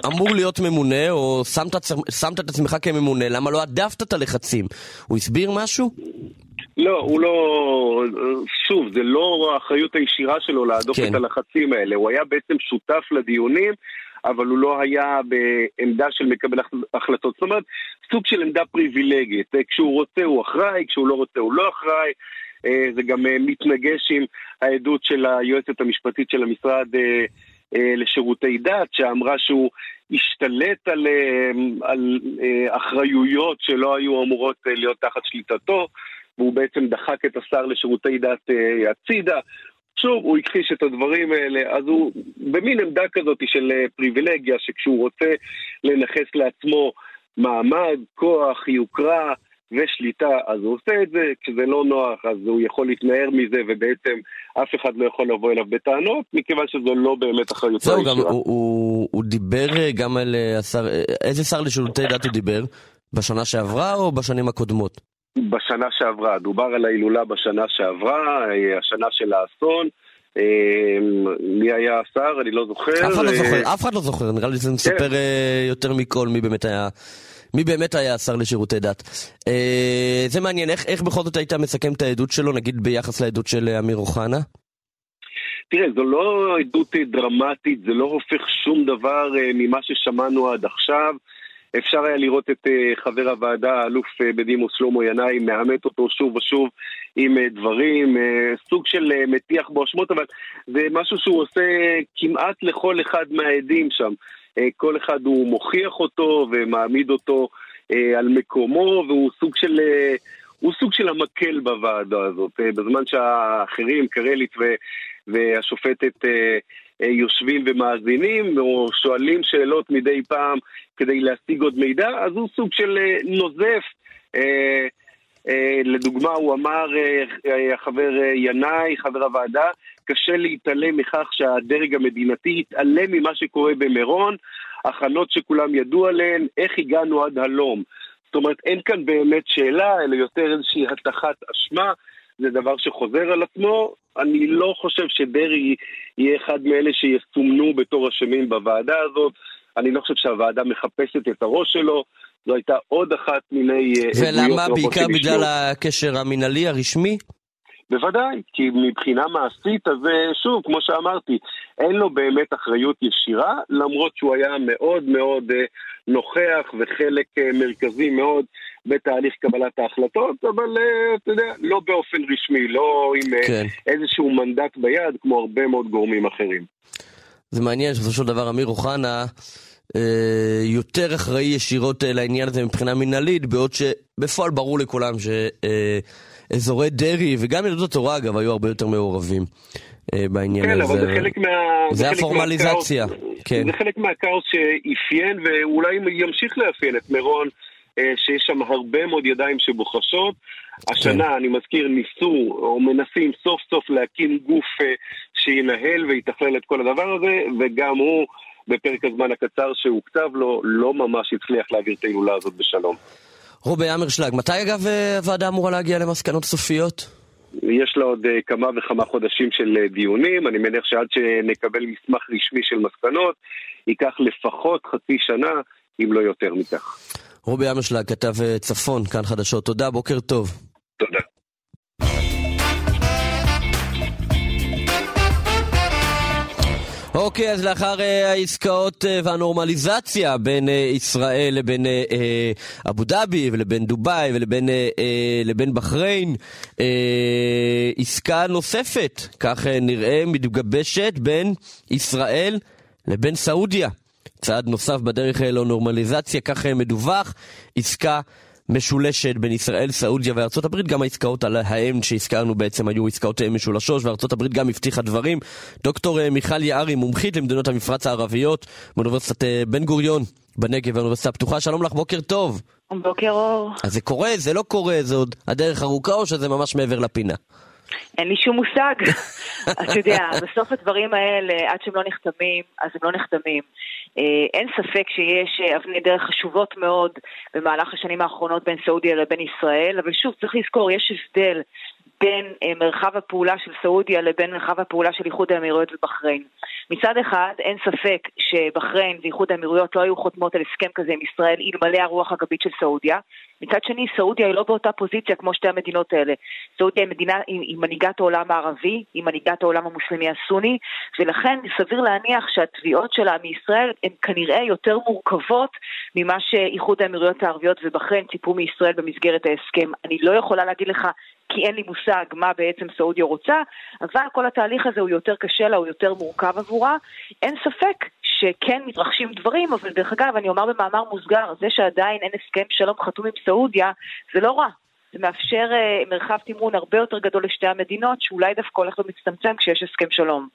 אמור להיות ממונה, או שמת, שמת את עצמך כממונה, למה לא הדפת את הלחצים? הוא הסביר משהו? לא, הוא לא... שוב, זה לא האחריות הישירה שלו להדוף כן. את הלחצים האלה. הוא היה בעצם שותף לדיונים, אבל הוא לא היה בעמדה של מקבל הח- החלטות. זאת אומרת, סוג של עמדה פריבילגית. אה, כשהוא רוצה הוא אחראי, כשהוא לא רוצה הוא לא אחראי. אה, זה גם אה, מתנגש עם העדות של היועצת המשפטית של המשרד לשירותי דת, שאמרה שהוא השתלט על, על אחריויות שלא היו אמורות להיות תחת שליטתו. והוא בעצם דחק את השר לשירותי דת הצידה. שוב, הוא הכחיש את הדברים האלה, אז הוא במין עמדה כזאת של אה, פריבילגיה, שכשהוא רוצה לנכס לעצמו מעמד, כוח, יוקרה ושליטה, אז הוא עושה את זה, כשזה לא נוח, אז הוא יכול להתנער מזה, ובעצם אף אחד לא יכול לבוא אליו בטענות, מכיוון שזו לא באמת אחריותו זהו, גם הישירה. הוא, הוא, הוא דיבר אה, גם על אה, השר, איזה שר לשירותי דת הוא דיבר? בשנה שעברה או בשנים הקודמות? בשנה שעברה, דובר על ההילולה בשנה שעברה, אה, השנה של האסון. אה, מי היה השר? אני לא זוכר. אף אחד לא אה, זוכר, אף אחד לא זוכר, נראה לי שזה מספר אה, יותר מכל מי באמת היה... מי באמת היה השר לשירותי דת. אה, זה מעניין, איך, איך בכל זאת היית מסכם את העדות שלו, נגיד ביחס לעדות של אמיר אוחנה? תראה, זו לא עדות דרמטית, זה לא הופך שום דבר אה, ממה ששמענו עד עכשיו. אפשר היה לראות את אה, חבר הוועדה, האלוף אה, בדימוס שלמה ינאי, מאמת אותו שוב ושוב עם אה, דברים, סוג של מטיח באשמות, אבל זה משהו שהוא עושה כמעט לכל אחד מהעדים שם. כל אחד הוא מוכיח אותו ומעמיד אותו על מקומו, והוא סוג של... הוא סוג של המקל בוועדה הזאת, בזמן שהאחרים, קרליץ. והשופטת יושבים ומאזינים או שואלים שאלות מדי פעם כדי להשיג עוד מידע, אז הוא סוג של אה, נוזף. אה, אה, לדוגמה, הוא אמר, אה, אה, החבר אה, ינאי, חבר הוועדה, קשה להתעלם מכך שהדרג המדינתי התעלם ממה שקורה במירון, הכנות שכולם ידעו עליהן, איך הגענו עד הלום. זאת אומרת, אין כאן באמת שאלה, אלא יותר איזושהי הטחת אשמה. זה דבר שחוזר על עצמו. אני לא חושב שדרעי יהיה אחד מאלה שיסומנו בתור אשמים בוועדה הזאת. אני לא חושב שהוועדה מחפשת את הראש שלו. זו הייתה עוד אחת מיני אה, ולמה? רבות בעיקר. בגלל הקשר המינהלי הרשמי? בוודאי, כי מבחינה מעשית, אז אה, שוב, כמו שאמרתי, אין לו באמת אחריות ישירה, למרות שהוא היה מאוד מאוד אה, נוכח וחלק אה, מרכזי מאוד בתהליך קבלת ההחלטות, אבל אתה יודע, לא באופן רשמי, לא עם כן. איזשהו מנדט ביד, כמו הרבה מאוד גורמים אחרים. זה מעניין שבסופו של דבר אמיר אוחנה יותר אחראי ישירות לעניין הזה מבחינה מינהלית, בעוד שבפועל ברור לכולם שאזורי דרעי, וגם יהדות התורה אגב, היו הרבה יותר מעורבים אה, בעניין כן, הזה. אבל זה חלק מה... זה חלק הפורמליזציה, כן. זה חלק מהכאוס שאפיין, ואולי ימשיך לאפיין את מירון, אה, שיש שם הרבה מאוד ידיים שבוחשות. השנה, כן. אני מזכיר, ניסו או מנסים סוף סוף להקים גוף אה, שינהל ויתכלל את כל הדבר הזה, וגם הוא, בפרק הזמן הקצר שהוקצב לו, לא ממש הצליח להעביר את ההילולה הזאת בשלום. רובי אמרשלג, מתי אגב אה, הוועדה אמורה להגיע למסקנות סופיות? יש לה עוד אה, כמה וכמה חודשים של אה, דיונים, אני מניח שעד שנקבל מסמך רשמי של מסקנות, ייקח לפחות חצי שנה, אם לא יותר מכך. רובי אמרשלג, כתב צפון, כאן חדשות. תודה, בוקר טוב. תודה. אוקיי, אז לאחר uh, העסקאות uh, והנורמליזציה בין uh, ישראל לבין אבו דאבי ולבין דובאי ולבין לבין בחריין, עסקה נוספת, כך נראה, מתגבשת בין ישראל לבין סעודיה. צעד נוסף בדרך לנורמליזציה, כך מדווח, עסקה משולשת בין ישראל, סעודיה וארצות הברית. גם העסקאות על האם שהזכרנו בעצם היו עסקאות משולשות, וארצות הברית גם הבטיחה דברים. דוקטור אה, מיכל יערי, מומחית למדינות המפרץ הערביות מאוניברסיטת אה, בן גוריון בנגב והאוניברסיטה הפתוחה. שלום לך, בוקר טוב. בוקר אור. אז זה קורה, זה לא קורה, זה עוד הדרך ארוכה או שזה ממש מעבר לפינה? אין לי שום מושג. (laughs) אתה יודע, בסוף הדברים האלה, עד שהם לא נחתמים, אז הם לא נחתמים. אה, אין ספק שיש אה, אבני דרך חשובות מאוד במהלך השנים האחרונות בין סעודיה לבין ישראל, אבל שוב, צריך לזכור, יש הבדל בין אה, מרחב הפעולה של סעודיה לבין מרחב הפעולה של איחוד האמירויות ובחריין. מצד אחד, אין ספק שבחריין ואיחוד האמירויות לא היו חותמות על הסכם כזה עם ישראל אלמלא הרוח הגבית של סעודיה. מצד שני, סעודיה היא לא באותה פוזיציה כמו שתי המדינות האלה. סעודיה היא, מדינה, היא, היא מנהיגת העולם הערבי, היא מנהיגת העולם המוסלמי הסוני, ולכן סביר להניח שהתביעות שלה מישראל הן כנראה יותר מורכבות ממה שאיחוד האמירויות הערביות ובחריין ציפו מישראל במסגרת ההסכם. אני לא יכולה להגיד לך כי אין לי מושג מה בעצם סעודיה רוצה, אבל כל התהליך הזה הוא יותר קשה לה, הוא יותר מורכב עבורה. אין ספק שכן מתרחשים דברים, אבל דרך אגב, אני אומר במאמר מוסגר, זה שעדיין אין הסכם שלום חתום עם סעודיה, זה לא רע. זה מאפשר uh, מרחב תמרון הרבה יותר גדול לשתי המדינות, שאולי דווקא הולך ומצטמצם כשיש הסכם שלום.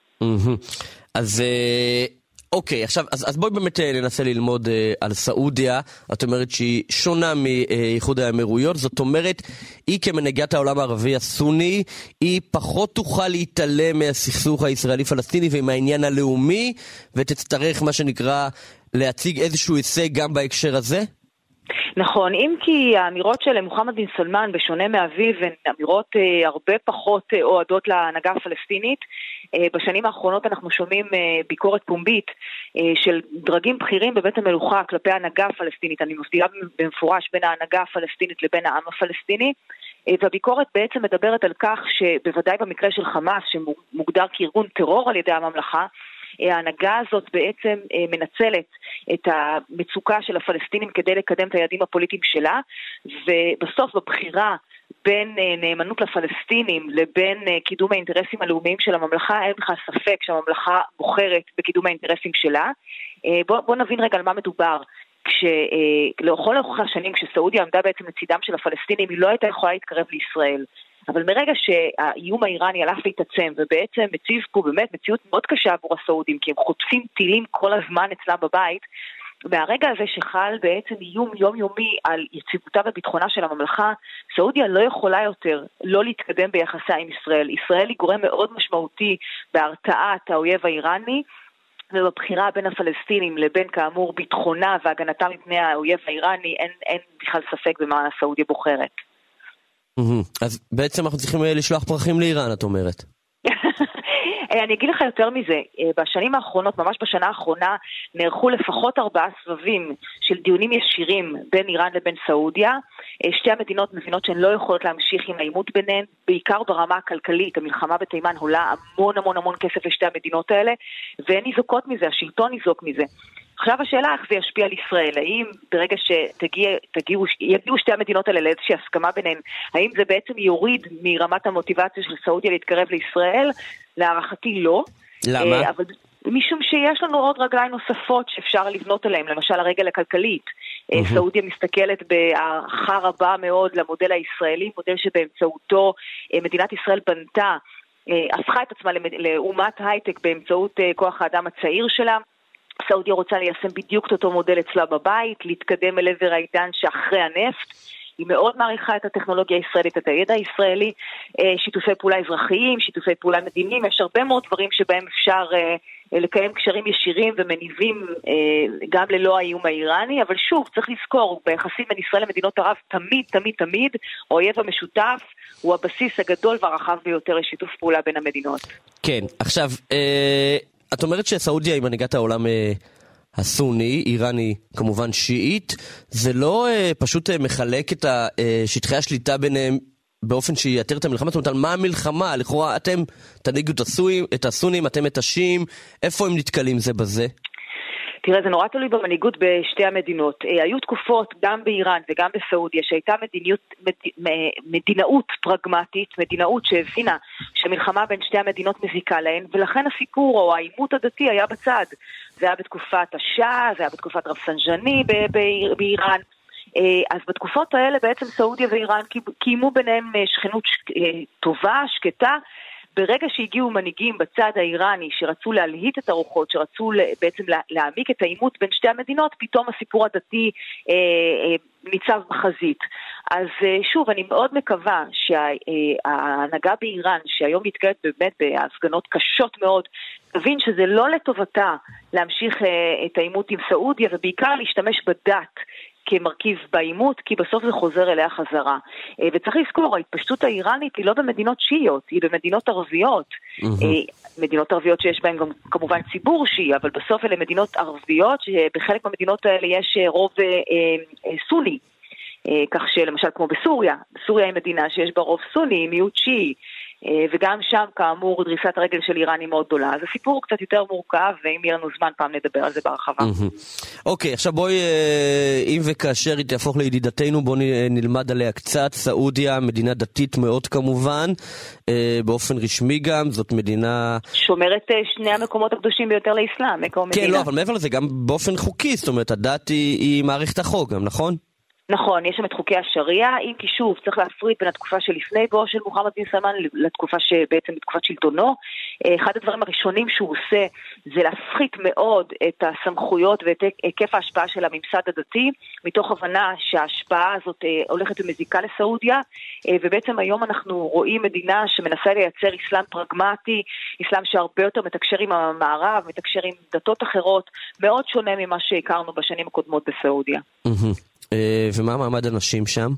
אז uh, אוקיי, עכשיו, אז, אז בואי באמת אה, ננסה ללמוד אה, על סעודיה. את אומרת שהיא שונה מאיחוד האמירויות, זאת אומרת, היא כמנהיגת העולם הערבי הסוני, היא פחות תוכל להתעלם מהסכסוך הישראלי-פלסטיני ומהעניין הלאומי, ותצטרך, מה שנקרא, להציג איזשהו הישג גם בהקשר הזה? נכון, אם כי האמירות של מוחמד בן סלמן, בשונה מאביו, הן אמירות אה, הרבה פחות אה, אוהדות להנהגה הפלסטינית. אה, בשנים האחרונות אנחנו שומעים אה, ביקורת פומבית אה, של דרגים בכירים בבית המלוכה כלפי ההנהגה הפלסטינית. אני מבדילה במפורש בין ההנהגה הפלסטינית לבין העם הפלסטיני. אה, והביקורת בעצם מדברת על כך שבוודאי במקרה של חמאס, שמוגדר כארגון טרור על ידי הממלכה, ההנהגה הזאת בעצם אה, מנצלת את המצוקה של הפלסטינים כדי לקדם את היעדים הפוליטיים שלה, ובסוף בבחירה בין אה, נאמנות לפלסטינים לבין אה, קידום האינטרסים הלאומיים של הממלכה, אין בכלל ספק שהממלכה בוחרת בקידום האינטרסים שלה. בואו בוא נבין רגע על מה מדובר. כשלכל אורך השנים, כשסעודיה עמדה בעצם לצידם של הפלסטינים, היא לא הייתה יכולה להתקרב לישראל. אבל מרגע שהאיום האיראני הלך להתעצם ובעצם מציב פה באמת מציאות מאוד קשה עבור הסעודים כי הם חוטפים טילים כל הזמן אצלם בבית מהרגע הזה שחל בעצם איום יומיומי על יציבותה וביטחונה של הממלכה, סעודיה לא יכולה יותר לא להתקדם ביחסה עם ישראל. ישראל היא גורם מאוד משמעותי בהרתעת האויב האיראני, ובבחירה בין הפלסטינים לבין כאמור ביטחונה והגנתה מפני האויב האיראני אין, אין בכלל ספק במה סעודיה בוחרת. אז בעצם אנחנו צריכים אה, לשלוח פרחים לאיראן, את אומרת. אה, אני אגיד לך יותר מזה, אה, בשנים האחרונות, ממש בשנה האחרונה, נערכו לפחות ארבעה סבבים של דיונים ישירים בין איראן לבין סעודיה. שתי המדינות מבינות שהן לא יכולות להמשיך עם העימות ביניהן, בעיקר ברמה הכלכלית. המלחמה בתימן עולה המון המון המון כסף לשתי המדינות האלה, והן ניזוקות מזה, השלטון ניזוק מזה. עכשיו השאלה איך זה ישפיע על ישראל, האם ברגע שיגיעו שתי המדינות האלה לאיזושהי הסכמה ביניהן, האם זה בעצם יוריד מרמת המוטיבציה של סעודיה להתקרב לישראל? להערכתי לא. למה? אה, אבל משום שיש לנו עוד רגליים נוספות שאפשר לבנות עליהן, למשל הרגל הכלכלית. Mm-hmm. סעודיה מסתכלת בהערכה רבה מאוד למודל הישראלי, מודל שבאמצעותו אה, מדינת ישראל בנתה, הפכה את עצמה לאומת הייטק באמצעות כוח האדם הצעיר שלה. סעודיה רוצה ליישם בדיוק את אותו מודל אצלה בבית, להתקדם אל עבר העידן שאחרי הנפט. היא מאוד מעריכה את הטכנולוגיה הישראלית, את הידע הישראלי, אה, שיתופי פעולה אזרחיים, שיתופי פעולה מדיניים, יש הרבה מאוד דברים שבהם אפשר אה, לקיים קשרים ישירים ומניבים אה, גם ללא האיום האיראני, אבל שוב, צריך לזכור, ביחסים בין ישראל למדינות ערב, תמיד, תמיד, תמיד, האויב המשותף הוא הבסיס הגדול והרחב ביותר לשיתוף פעולה בין המדינות. כן, עכשיו, את אומרת שסעודיה היא מנהיגת העולם אה, הסוני, איראן היא כמובן שיעית, זה לא אה, פשוט אה, מחלק את אה, שטחי השליטה ביניהם באופן שייתר את המלחמה? זאת אומרת, על מה המלחמה? לכאורה אתם תנהיגו את, את הסונים, אתם את השיעים, איפה הם נתקלים זה בזה? תראה, זה נורא תלוי במנהיגות בשתי המדינות. אה, היו תקופות, גם באיראן וגם בסעודיה, שהייתה מדיניות, מד, מדינאות פרגמטית, מדינאות שהבינה שמלחמה בין שתי המדינות מזיקה להן, ולכן הסיפור או העימות הדתי היה בצד. זה היה בתקופת השאה, זה היה בתקופת רפסנג'אני באיראן. אה, אז בתקופות האלה בעצם סעודיה ואיראן קיימו ביניהם אה, שכנות טובה, שקטה, ברגע שהגיעו מנהיגים בצד האיראני שרצו להלהיט את הרוחות, שרצו בעצם להעמיק את העימות בין שתי המדינות, פתאום הסיפור הדתי אה, אה, ניצב בחזית. אז אה, שוב, אני מאוד מקווה שההנהגה אה, באיראן, שהיום נתקלת באמת בהפגנות קשות מאוד, תבין שזה לא לטובתה להמשיך אה, את העימות עם סעודיה, ובעיקר להשתמש בדת כמרכיב בעימות, כי בסוף זה חוזר אליה חזרה. אה, וצריך לזכור, ההתפשטות האיראנית היא לא במדינות שיעיות, היא במדינות ערביות. Mm-hmm. מדינות ערביות שיש בהן גם כמובן ציבור שיעי, אבל בסוף אלה מדינות ערביות, שבחלק מהמדינות האלה יש אה, רוב אה, אה, סוני. כך שלמשל כמו בסוריה, בסוריה היא מדינה שיש בה רוב סוני, מיעוט שיעי. אה, וגם שם, כאמור, דריסת הרגל של איראן היא מאוד גדולה. אז הסיפור הוא קצת יותר מורכב, ואם יהיה לנו זמן, פעם נדבר על זה בהרחבה. אוקיי, עכשיו בואי, אה, אם וכאשר היא תהפוך לידידתנו, בואי אה, נלמד עליה קצת. סעודיה, מדינה דתית מאוד כמובן, באופן רשמי גם, זאת מדינה... שומרת שני המקומות הקדושים ביותר לאסלאם, מקום מדינה. כן, לא, אבל מעבר לזה, גם באופן חוקי, זאת אומרת, הדת היא, היא מערכת החוק גם, נכון? נכון, יש שם את חוקי השריעה, אם כי שוב צריך להפריד בין התקופה שלפני בואו של מוחמד בן סלמן לתקופה שבעצם בתקופת שלטונו. אחד הדברים הראשונים שהוא עושה זה להפחית מאוד את הסמכויות ואת היקף ההשפעה של הממסד הדתי, מתוך הבנה שההשפעה הזאת אה, הולכת ומזיקה לסעודיה, אה, ובעצם היום אנחנו רואים מדינה שמנסה לייצר אסלאם פרגמטי, אסלאם שהרבה יותר מתקשר עם המערב, מתקשר עם דתות אחרות, מאוד שונה ממה שהכרנו בשנים הקודמות בסעודיה. Mm-hmm. אה, ומה מעמד הנשים שם?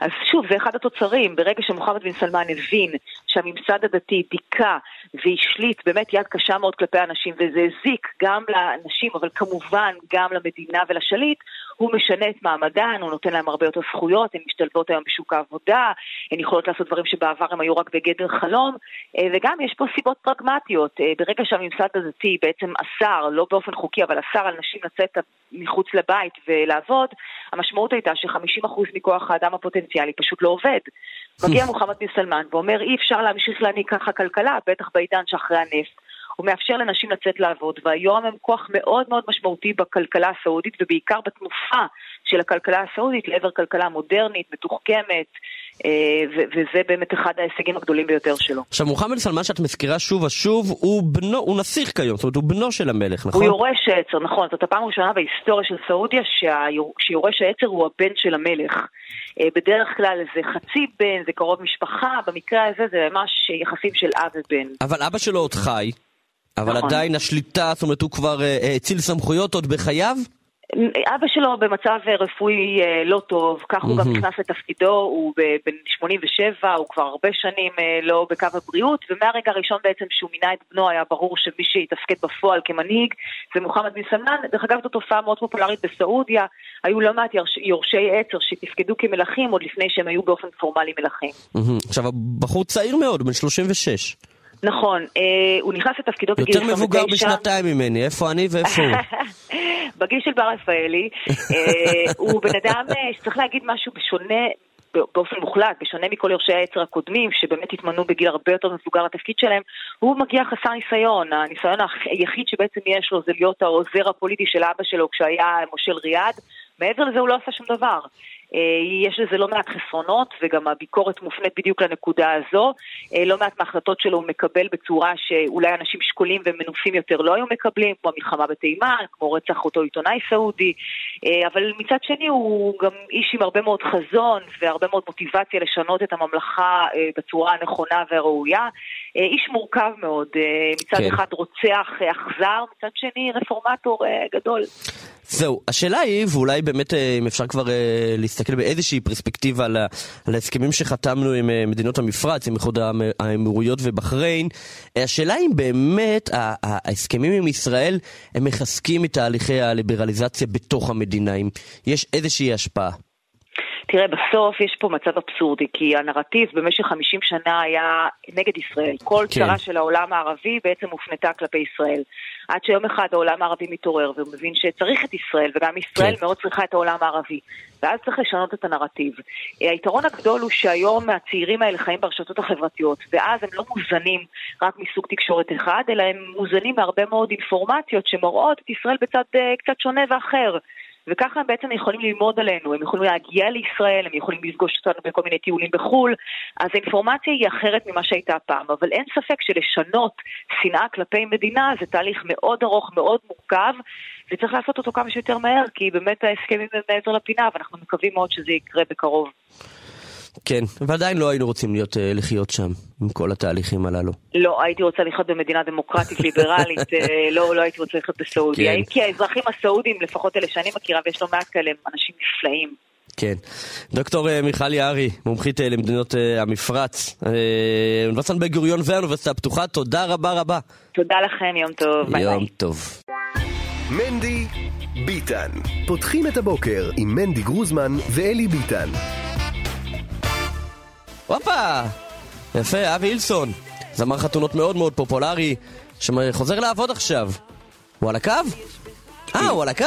אז שוב, זה אחד התוצרים. ברגע שמוחמד בן סלמן הבין שהממסד הדתי דיכא והשליט באמת יד קשה מאוד כלפי הנשים, וזה הזיק גם לנשים, אבל כמובן גם למדינה ולשליט, הוא משנה את מעמדן, הוא נותן להם הרבה יותר זכויות, הן משתלבות היום בשוק העבודה, הן יכולות לעשות דברים שבעבר הם היו רק בגדר חלום, אה, וגם יש פה סיבות פרגמטיות. אה, ברגע שהממסד הדתי בעצם אסר, לא באופן חוקי, אבל אסר על נשים לצאת מחוץ לבית ולעבוד, המשמעות הייתה ש-50% מכוח האדם הפוטנציאלי פשוט לא עובד. מגיע מוחמד בן סלמן ואומר אי אפשר להמשיך להנהיג ככה כלכלה, בטח בעידן שאחרי הנפט. הוא מאפשר לנשים לצאת לעבוד, והיום הם כוח מאוד מאוד משמעותי בכלכלה הסעודית, ובעיקר בתנופה של הכלכלה הסעודית לעבר כלכלה מודרנית, מתוחכמת, אה, וזה באמת אחד ההישגים הגדולים ביותר שלו. עכשיו, מוחמד סלמן שאת מזכירה שוב ושוב, הוא בנו, הוא נסיך כיום, זאת אומרת, הוא בנו של המלך, נכון? הוא יורש העצר, נכון. זאת הפעם הראשונה בהיסטוריה של סעודיה שיורש העצר הוא הבן של המלך. אה, בדרך כלל זה חצי בן, זה קרוב משפחה, במקרה הזה זה ממש יחסים של אב ובן. אבל אבא שלו עוד חי. אבל נכון. עדיין השליטה, זאת אומרת, הוא כבר האציל אה, סמכויות עוד בחייו? אבא שלו במצב רפואי אה, לא טוב, כך הוא גם נכנס לתפקידו, הוא בן 87, הוא כבר הרבה שנים אה, לא בקו הבריאות, ומהרגע הראשון בעצם שהוא מינה את בנו היה ברור שמי שיתפקד בפועל כמנהיג זה מוחמד בן סלמן. דרך אגב, זו תופעה מאוד פופולרית בסעודיה, היו לא מעט יורשי עצר שתפקדו כמלכים עוד לפני שהם היו באופן פורמלי מלכים. עכשיו, הבחור צעיר מאוד, בן 36. נכון, אה, הוא נכנס לתפקידו בגיל 29. יותר מבוגר בשנתיים ממני, איפה אני ואיפה הוא? (laughs) בגיל של בר רפאלי, אה, הוא בן אדם אה, שצריך להגיד משהו בשונה באופן מוחלט, בשונה מכל יורשי העצר הקודמים, שבאמת התמנו בגיל הרבה יותר מבוגר לתפקיד שלהם, הוא מגיע חסר ניסיון. הניסיון היחיד שבעצם יש לו זה להיות העוזר הפוליטי של אבא שלו כשהיה מושל ריאד. מעבר לזה הוא לא עשה שום דבר. אה, יש לזה לא מעט חסרונות, וגם הביקורת מופנית בדיוק לנקודה הזו. אה, לא מעט מההחלטות שלו הוא מקבל בצורה שאולי אנשים שקולים ומנוסים יותר לא היו מקבלים, כמו המלחמה בתימן, כמו רצח אותו עיתונאי סעודי, אה, אבל מצד שני הוא גם איש עם הרבה מאוד חזון והרבה מאוד מוטיבציה לשנות את הממלכה בצורה הנכונה והראויה. איש מורכב מאוד, מצד כן. אחד רוצח אכזר, מצד שני רפורמטור גדול. זהו, השאלה היא, ואולי באמת אם אפשר כבר להסתכל באיזושהי פרספקטיבה על, ההסכמים שחתמנו עם אה, מדינות המפרץ, עם איחוד האמירויות ובחריין. השאלה אם באמת ההסכמים עם ישראל הם מחזקים את תהליכי הליברליזציה בתוך המדינה, אם יש איזושהי השפעה. תראה, בסוף יש פה מצב אבסורדי, כי הנרטיב במשך 50 שנה היה נגד ישראל. כל כן. צרה של העולם הערבי בעצם הופנתה כלפי ישראל. עד שיום אחד העולם הערבי מתעורר ומבין שצריך את ישראל, וגם ישראל כן. מאוד צריכה את העולם הערבי. ואז צריך לשנות את הנרטיב. אה, היתרון הגדול הוא שהיום הצעירים האלה חיים ברשתות החברתיות, ואז הם לא מוזנים רק מסוג תקשורת אחד, אלא הם מוזנים מהרבה מאוד אינפורמציות שמראות את ישראל בצד אה, קצת שונה ואחר. וככה הם בעצם יכולים ללמוד עלינו, הם יכולים להגיע לישראל, הם יכולים לפגוש אותנו בכל מיני טיולים בחו"ל, אז האינפורמציה היא אחרת ממה שהייתה פעם, אבל אין ספק שלשנות שנאה כלפי מדינה זה תהליך מאוד ארוך, מאוד מורכב, וצריך לעשות אותו כמה שיותר מהר, כי באמת ההסכמים הם מעבר לפינה, ואנחנו מקווים מאוד שזה יקרה בקרוב. כן, ועדיין לא היינו רוצים להיות, אה, לחיות שם, עם כל התהליכים הללו. לא, הייתי רוצה לחיות במדינה דמוקרטית ליברלית, אה, לא, לא הייתי רוצה לחיות בסעודיה. כן. אם כי האזרחים הסעודים, לפחות אלה שאני מכירה, ויש לא מעט כאלה, הם אנשים נפלאים. כן. דוקטור אה, מיכל יערי, מומחית למדינות המפרץ, אוניברסיטת בן גוריון והאוניברסיטה הפתוחה, תודה רבה רבה. תודה לכם, יום טוב, ביי ביי. יום טוב. מנדי ביטן. פותחים את הבוקר עם מנדי גרוזמן ואלי ביטן. הופה! יפה, אבי הילסון, זמר חתונות מאוד מאוד פופולרי, שחוזר לעבוד עכשיו. הוא על הקו? אה, הוא על הקו!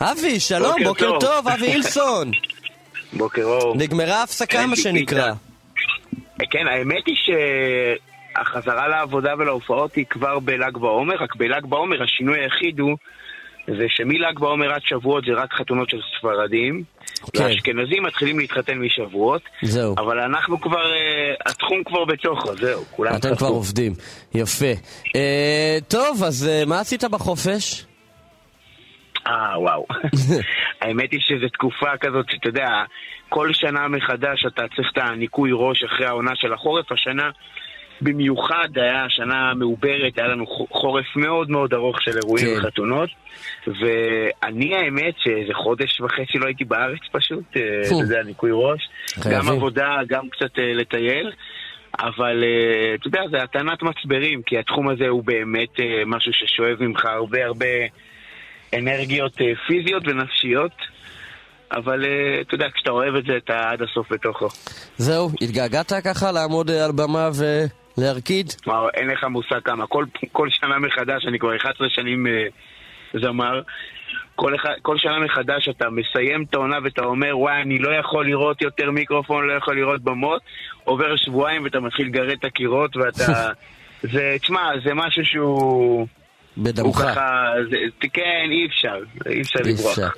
אבי, שלום, בוקר בוקר טוב. אבי הילסון. (laughs) בוקר אור. נגמרה ההפסקה, מה שנקרא. כן, האמת היא שהחזרה לעבודה ולהופעות היא כבר בל"ג בעומר, רק בל"ג בעומר השינוי היחיד הוא זה שמל"ג בעומר עד שבועות זה רק חתונות של ספרדים, כן. והאשכנזים מתחילים להתחתן משבועות, זהו. אבל אנחנו כבר, אה, התחום כבר בתוכו, זהו, כולם אתם. כבר עובדים. יפה. אה, טוב, אז אה, מה עשית בחופש? אה, וואו. (laughs) האמת היא שזו תקופה כזאת שאתה יודע, כל שנה מחדש אתה צריך את הניקוי ראש אחרי העונה של החורף. השנה במיוחד היה שנה מעוברת, היה לנו חורף מאוד מאוד ארוך של אירועים כן. וחתונות. ואני האמת שאיזה חודש וחצי לא הייתי בארץ פשוט, אה. אתה יודע, ניקוי ראש. גם עבודה, גם קצת אה, לטייל. אבל אה, אתה יודע, זה הטענת מצברים, כי התחום הזה הוא באמת משהו ששואב ממך הרבה הרבה אנרגיות פיזיות ונפשיות. אבל אתה יודע, כשאתה אוהב את זה, אתה עד הסוף בתוכו. זהו, התגעגעת ככה לעמוד על במה ולהרקיד? וואו, אין לך מושג כמה. כל, כל שנה מחדש, אני כבר 11 שנים אה, זמר. כל, אחד, כל שנה מחדש אתה מסיים את העונה ואתה אומר, וואי, אני לא יכול לראות יותר מיקרופון, לא יכול לראות במות. עובר שבועיים ואתה מתחיל לגרד את הקירות ואתה... (laughs) זה, תשמע, זה משהו שהוא... בדמך. ככה, זה, כן, אי אפשר, אי אפשר לברוח. אפשר.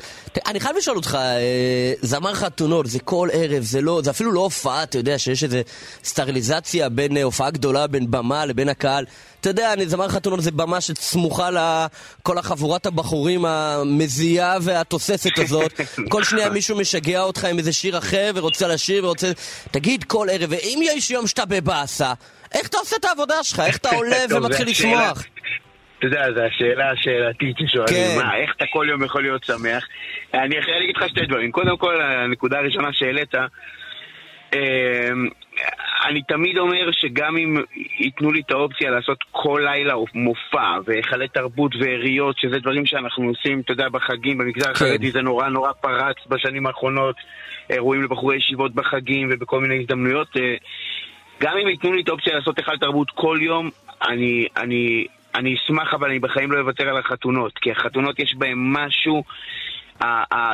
אני חייב לשאול אותך, אה, זמר חתונות, זה כל ערב, זה לא, זה אפילו לא הופעה, אתה יודע שיש איזו סטריליזציה בין אה, הופעה גדולה, בין במה לבין הקהל. אתה יודע, אני, זמר חתונות זה במה שסמוכה לכל החבורת הבחורים המזיעה והתוססת הזאת. (laughs) כל שנייה מישהו משגע אותך עם איזה שיר אחר ורוצה לשיר ורוצה... תגיד כל ערב, ואם יש יום שאתה בבאסה, איך אתה עושה את העבודה שלך? איך אתה עולה (laughs) ומתחיל. לשמוח? אתה יודע, זו השאלה השאלתית ששואלים, כן. מה, איך אתה כל יום יכול להיות שמח? אני יכול להגיד לך שתי דברים. קודם כל, הנקודה הראשונה שהעלית, אמ, אני תמיד אומר שגם אם ייתנו לי את האופציה לעשות כל לילה מופע והיכלי תרבות ועיריות, שזה דברים שאנחנו עושים, אתה יודע, בחגים, במגזר החרדי זה נורא נורא פרץ בשנים האחרונות, אירועים לבחורי ישיבות בחגים ובכל מיני הזדמנויות. אה, גם אם ייתנו לי את האופציה לעשות היכל תרבות כל יום, אני, אני, אני אשמח, אבל אני בחיים לא אוותר על החתונות. כי החתונות יש בהן משהו,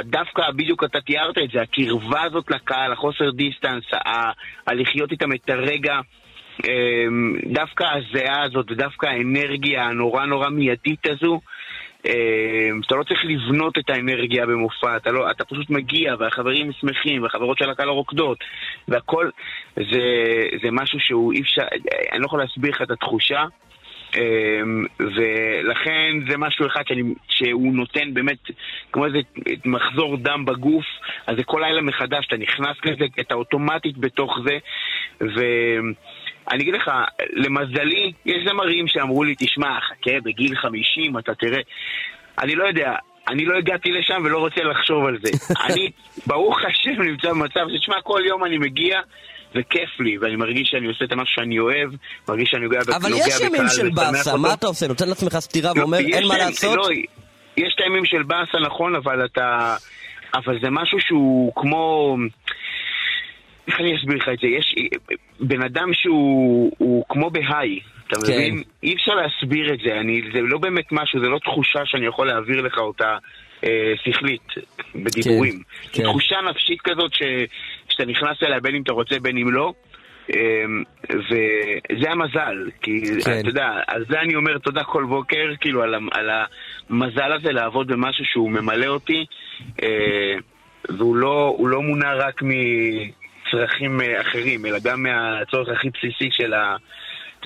דווקא בדיוק אתה תיארת את זה, הקרבה הזאת לקהל, החוסר דיסטנס, הלחיות איתם את הרגע, אמ, דווקא הזיעה הזאת ודווקא האנרגיה הנורא נורא מיידית הזו, אמ, אתה לא צריך לבנות את האנרגיה במופע, אתה, לא, אתה פשוט מגיע והחברים שמחים והחברות של הקהל רוקדות והכל זה, זה משהו שהוא אי אפשר, אני לא יכול להסביר לך את התחושה ולכן זה משהו אחד שאני, שהוא נותן באמת כמו איזה מחזור דם בגוף, אז זה כל לילה מחדש, אתה נכנס לזה, אתה אוטומטית בתוך זה ואני אגיד לך, למזלי, יש זמרים שאמרו לי, תשמע, חכה, בגיל 50 אתה תראה אני לא יודע, אני לא הגעתי לשם ולא רוצה לחשוב על זה. (laughs) אני, ברוך השם, נמצא במצב שתשמע, כל יום אני מגיע וכיף לי, ואני מרגיש שאני עושה את המשהו שאני אוהב, מרגיש שאני נוגע, אבל נוגע יש ימים בקהל של באסה. מה אתה עושה? נותן לעצמך סטירה לא, ואומר אין מה לעשות? יש את הימים של באסה, נכון, אבל אתה... אבל זה משהו שהוא כמו... איך אני אסביר לך את זה? יש בן אדם שהוא הוא כמו בהיי, אתה כן. מבין? אי אפשר להסביר את זה, אני, זה לא באמת משהו, זה לא תחושה שאני יכול להעביר לך אותה אה, שכלית, בדיבורים. כן, כן. תחושה נפשית כזאת ש, שאתה נכנס אליה בין אם אתה רוצה בין אם לא. אמ, וזה המזל, כי כן. אתה יודע, על זה אני אומר תודה כל בוקר, כאילו על, על המזל הזה לעבוד במשהו שהוא ממלא אותי, אה, והוא לא, לא מונע רק מצרכים אה, אחרים, אלא גם מהצורך הכי בסיסי של ה...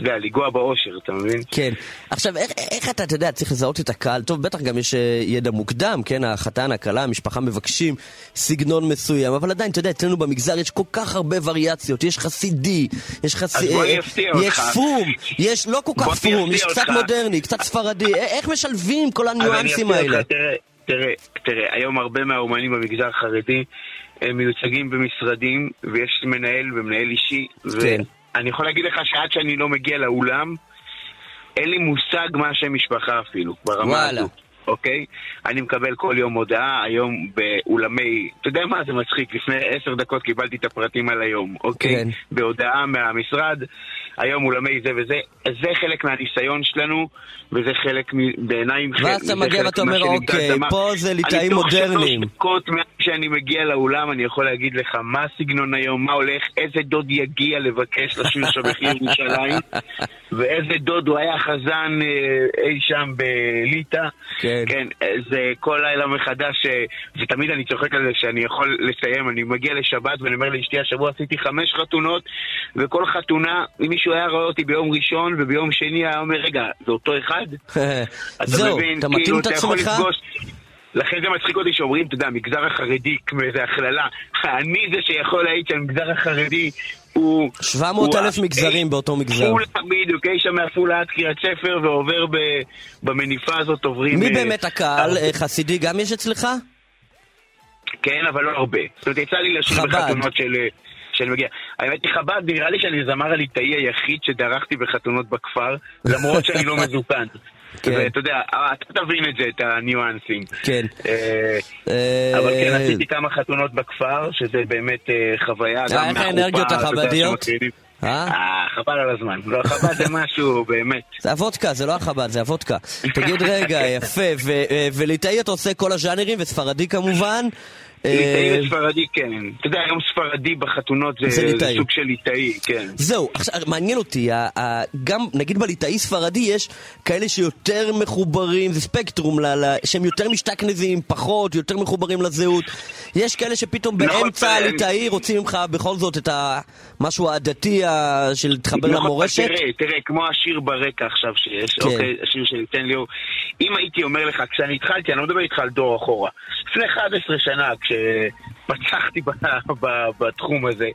יודע, לנגוע באושר, אתה מבין? כן. עכשיו, איך, איך אתה, אתה יודע, צריך לזהות את הקהל? טוב, בטח גם יש אה, ידע מוקדם, כן? החתן, הכלה, המשפחה מבקשים סגנון מסוים, אבל עדיין, אתה יודע, אצלנו במגזר יש כל כך הרבה וריאציות. יש חסידי, יש חסידי, אז בוא אני אפתיע יש אותך. פום, יש לא כל כך פום, יש קצת אותך. מודרני, קצת ספרדי. א- איך משלבים כל הניואנסים אפתיע אותך, האלה? תראה, תראה, תראה, היום הרבה מהאומנים במגזר החרדי הם מיוצגים במשרדים, ויש מנהל ומנהל אישי, כן. ואני יכול להגיד לך שעד שאני לא מגיע לאולם, אין לי מושג מה השם משפחה אפילו, ברמה וואלה. הזו. אוקיי? אני מקבל כל יום הודעה, היום באולמי, אתה יודע מה זה מצחיק, לפני עשר דקות קיבלתי את הפרטים על היום, אוקיי? כן. בהודעה מהמשרד, היום אולמי זה וזה, זה חלק מהניסיון שלנו, וזה חלק בעיניי, ואז אתה מגיע ואתה אומר, אוקיי. פה זה ליטאים אני תוך מודרניים. שלוש דקות מאז שאני מגיע לאולם, אני יכול להגיד לך מה הסגנון היום, מה הולך, איזה דוד יגיע לבקש לשיר שם מחיר ירושלים, (laughs) ואיזה דוד הוא היה חזן אה, אי שם בליטא. כן. כן, אה, זה כל לילה מחדש, אה, ותמיד אני צוחק על זה שאני יכול לסיים, אני מגיע לשבת ואני אומר לאשתי, השבוע עשיתי חמש חתונות, וכל חתונה, אם מישהו היה רואה אותי ביום ראשון וביום שני היה אומר, רגע, זה אותו אחד? (laughs) אתה זהו, מבין? אתה מתאים כאילו, את אתה יכול עצמך? לפגוש... לכן זה מצחיק אותי שאומרים, אתה יודע, המגזר החרדי, כמו איזה הכללה. (laughs) אני זה שיכול להעיד שהמגזר החרדי הוא... 700 אלף מגזרים באותו מגזר. עפולה, בדיוק, אי שם מעפולה עד קריית ספר, ועובר ב, במניפה הזאת, עוברים... מי אה, באמת הקהל? אה, חסידי גם יש אצלך? כן, אבל לא הרבה. זאת אומרת, יצא לי לשיר חב"ד. בחתונות של... שאני מגיע. האמת היא חב"ד, נראה לי שאני הזמר הליטאי היחיד שדרכתי בחתונות בכפר, למרות שאני לא (laughs) מזוקן. כן. ואתה יודע, אתה תבין את זה, את הניואנסים. כן. אה, אה, אבל כן, עשיתי כמה חתונות בכפר, שזה באמת אה, תגיד רגע, אה, איך האנרגיות החבדיות? חבל על הזמן. לא, חב"ד זה משהו, (laughs) באמת. זה הוודקה, זה לא החב"ד, זה הוודקה. תגיד רגע, (laughs) יפה, וליטאי אתה עושה כל הז'אנרים, וספרדי כמובן. אה, ליטאי וספרדי, כן. אתה יודע, היום ספרדי בחתונות זה זה זה. סוג של ליטאי, כן. זהו, עכשיו מעניין אותי, גם נגיד בליטאי ספרדי יש כאלה שיותר מחוברים, זה ספקטרום, שהם יותר משתכנזים, פחות, יותר מחוברים לזהות. יש כאלה שפתאום נכון, באמצע אבל- הליטאי רוצים ממך בכל זאת את המשהו הדתי ה- של להתחבר נכון, למורשת. תראה, תראה, כמו השיר ברקע עכשיו שיש, כן. אוקיי, השיר של תן ליאור. אם הייתי אומר לך, כשאני התחלתי, אני לא מדבר איתך על דור אחורה, לפני 11 שנה, כשפצחתי ב- בתחום הזה,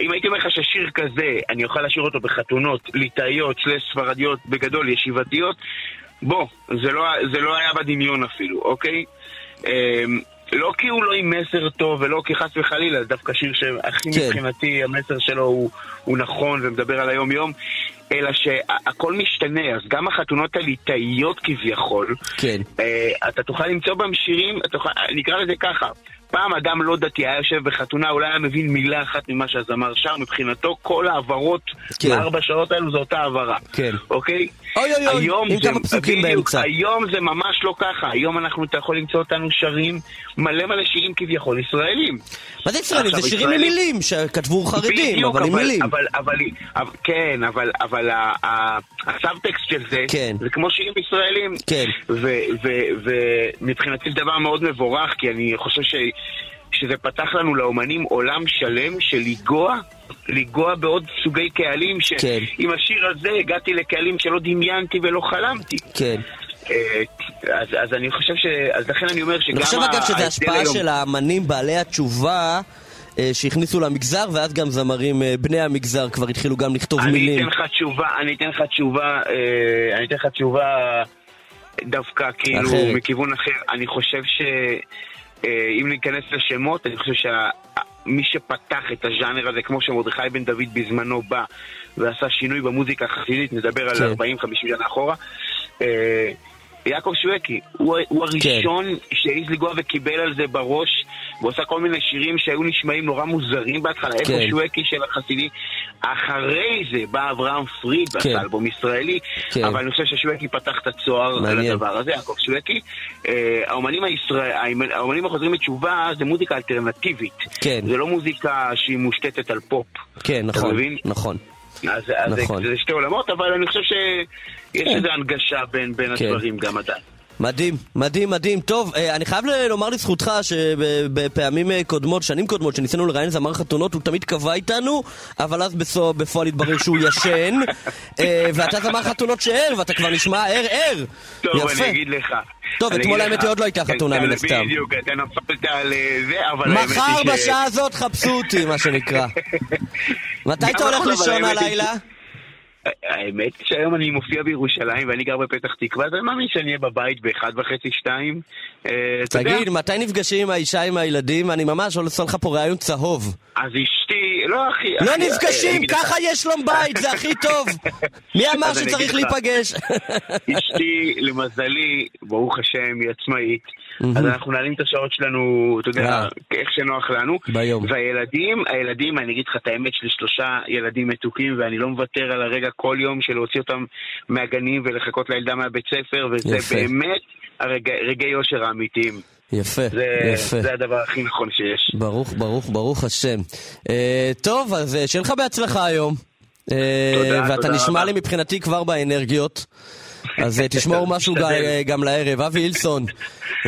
אם הייתי אומר לך ששיר כזה, אני אוכל לשיר אותו בחתונות ליטאיות, סלש ספרדיות, בגדול ישיבתיות, בוא, זה לא, זה לא היה בדמיון אפילו, אוקיי? לא כי הוא לא עם מסר טוב ולא כי חס וחלילה, זה דווקא שיר שהכי כן. מבחינתי המסר שלו הוא, הוא נכון ומדבר על היום-יום, אלא שהכל משתנה, אז גם החתונות הליטאיות כביכול, כן. אה, אתה תוכל למצוא בהם שירים, תוכל, נקרא לזה ככה, פעם אדם לא דתי היה יושב בחתונה, אולי היה מבין מילה אחת ממה שהזמר שר, מבחינתו כל העברות כן. בארבע שעות האלו זו אותה העברה. כן. אוקיי? אוי אוי אוי, עם זה- כמה פסוקים באמצע. היום זה ממש לא ככה, היום אנחנו, אתה יכול למצוא אותנו שרים מלא מלא שירים כביכול ישראלים. מה זה ישראלים? זה שירים עם מילים שכתבו חרדים, בדיוק, אבל עם מילים. אבל, אבל, אבל, כן, אבל, אבל הסאבטקסט של זה, כן. זה כמו שירים ישראלים. כן. ומבחינתי זה דבר מאוד מבורך, כי אני חושב ש... שזה פתח לנו לאומנים עולם שלם של לנגוע, לנגוע בעוד סוגי קהלים, כן. שעם השיר הזה הגעתי לקהלים שלא דמיינתי ולא חלמתי. כן. אה, אז, אז אני חושב ש... אז לכן אני אומר שגם... אני חושב אגב שזה השפעה היום- של האמנים בעלי התשובה אה, שהכניסו למגזר, ואז גם זמרים אה, בני המגזר כבר התחילו גם לכתוב אני מילים. אתן לך תשובה, אני אתן לך תשובה, אני אתן לך תשובה דווקא כאילו אחרת. מכיוון אחר. אני חושב שאם ניכנס לשמות, אני חושב שמי שפתח את הז'אנר הזה, כמו שמרדכי בן דוד בזמנו בא ועשה שינוי במוזיקה החסידית, נדבר על כן. 40-50 שנה אחורה, אה, יעקב שווקי, הוא, הוא הראשון כן. שהעז לגוע וקיבל על זה בראש, והוא עשה כל מיני שירים שהיו נשמעים נורא מוזרים בהתחלה, כן. איפה שווקי של החסידי. אחרי זה בא אברהם פריד, כן. ועשה אלבום ישראלי, כן. אבל אני חושב ששווקי פתח את הצוהר על הדבר הזה, יעקב שווקי. אה, האומנים, הישראל, האומנים החוזרים בתשובה זה מוזיקה אלטרנטיבית. כן. זה לא מוזיקה שהיא מושתתת על פופ. כן, נכון, נכון. אז, אז נכון. זה, זה שתי עולמות, אבל אני חושב שיש כן. איזו הנגשה בין, בין כן. הדברים גם עדיין. מדהים, מדהים, מדהים. טוב, אה, אני חייב לומר לזכותך שבפעמים אה, קודמות, שנים קודמות, שניסינו לראיין זמר חתונות, הוא תמיד קבע איתנו, אבל אז בפועל התברר שהוא ישן, (laughs) אה, ואתה זמר חתונות שער, ואתה כבר נשמע ער ער. טוב, יפה. אני אגיד לך. טוב, אתמול האמת היא עוד לא הייתה חתונה מן הסתם. בדיוק, אתה נפלת על זה, אבל... מחר בשעה הזאת חפשו אותי, מה שנקרא. (laughs) מתי אתה הולך לישון הלילה? האמת שהיום אני מופיע בירושלים ואני גר בפתח תקווה, אז אני מאמין שאני אהיה בבית באחד וחצי, שתיים. אה, תגיד, מתי נפגשים עם האישה עם הילדים? אני ממש עושה לך פה ראיון צהוב. אז אשתי, לא אחי... לא נפגשים, ככה יש שלום בית, זה הכי טוב. (laughs) מי אמר שצריך להיפגש? אשתי, למזלי, ברוך השם, היא עצמאית. אז אנחנו מנהלים את השעות שלנו, אתה יודע, אה. איך שנוח לנו. ביום. והילדים, הילדים, אני אגיד לך את האמת, יש לי שלושה ילדים מתוקים, ואני לא מוותר על הרגע כל יום של להוציא אותם מהגנים ולחכות לילדה מהבית ספר, וזה יפה. באמת הרגעי יושר האמיתיים. יפה, זה, יפה. זה הדבר הכי נכון שיש. ברוך, ברוך, ברוך השם. Uh, טוב, אז uh, שיהיה לך בהצלחה היום. Uh, תודה, ואתה תודה נשמע רבה. לי מבחינתי כבר באנרגיות. אז תשמור (laughs) משהו גם לערב. אבי אילסון,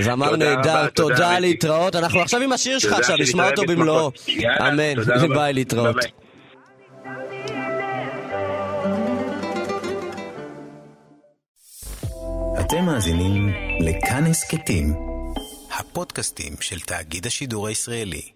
זמר נהדר, תודה להתראות. אנחנו עכשיו עם השיר שלך עכשיו, נשמע אותו במלואו. אמן, (laughs) ביי להתראות. אתם מאזינים לכאן הסכתים, הפודקאסטים של תאגיד השידור הישראלי.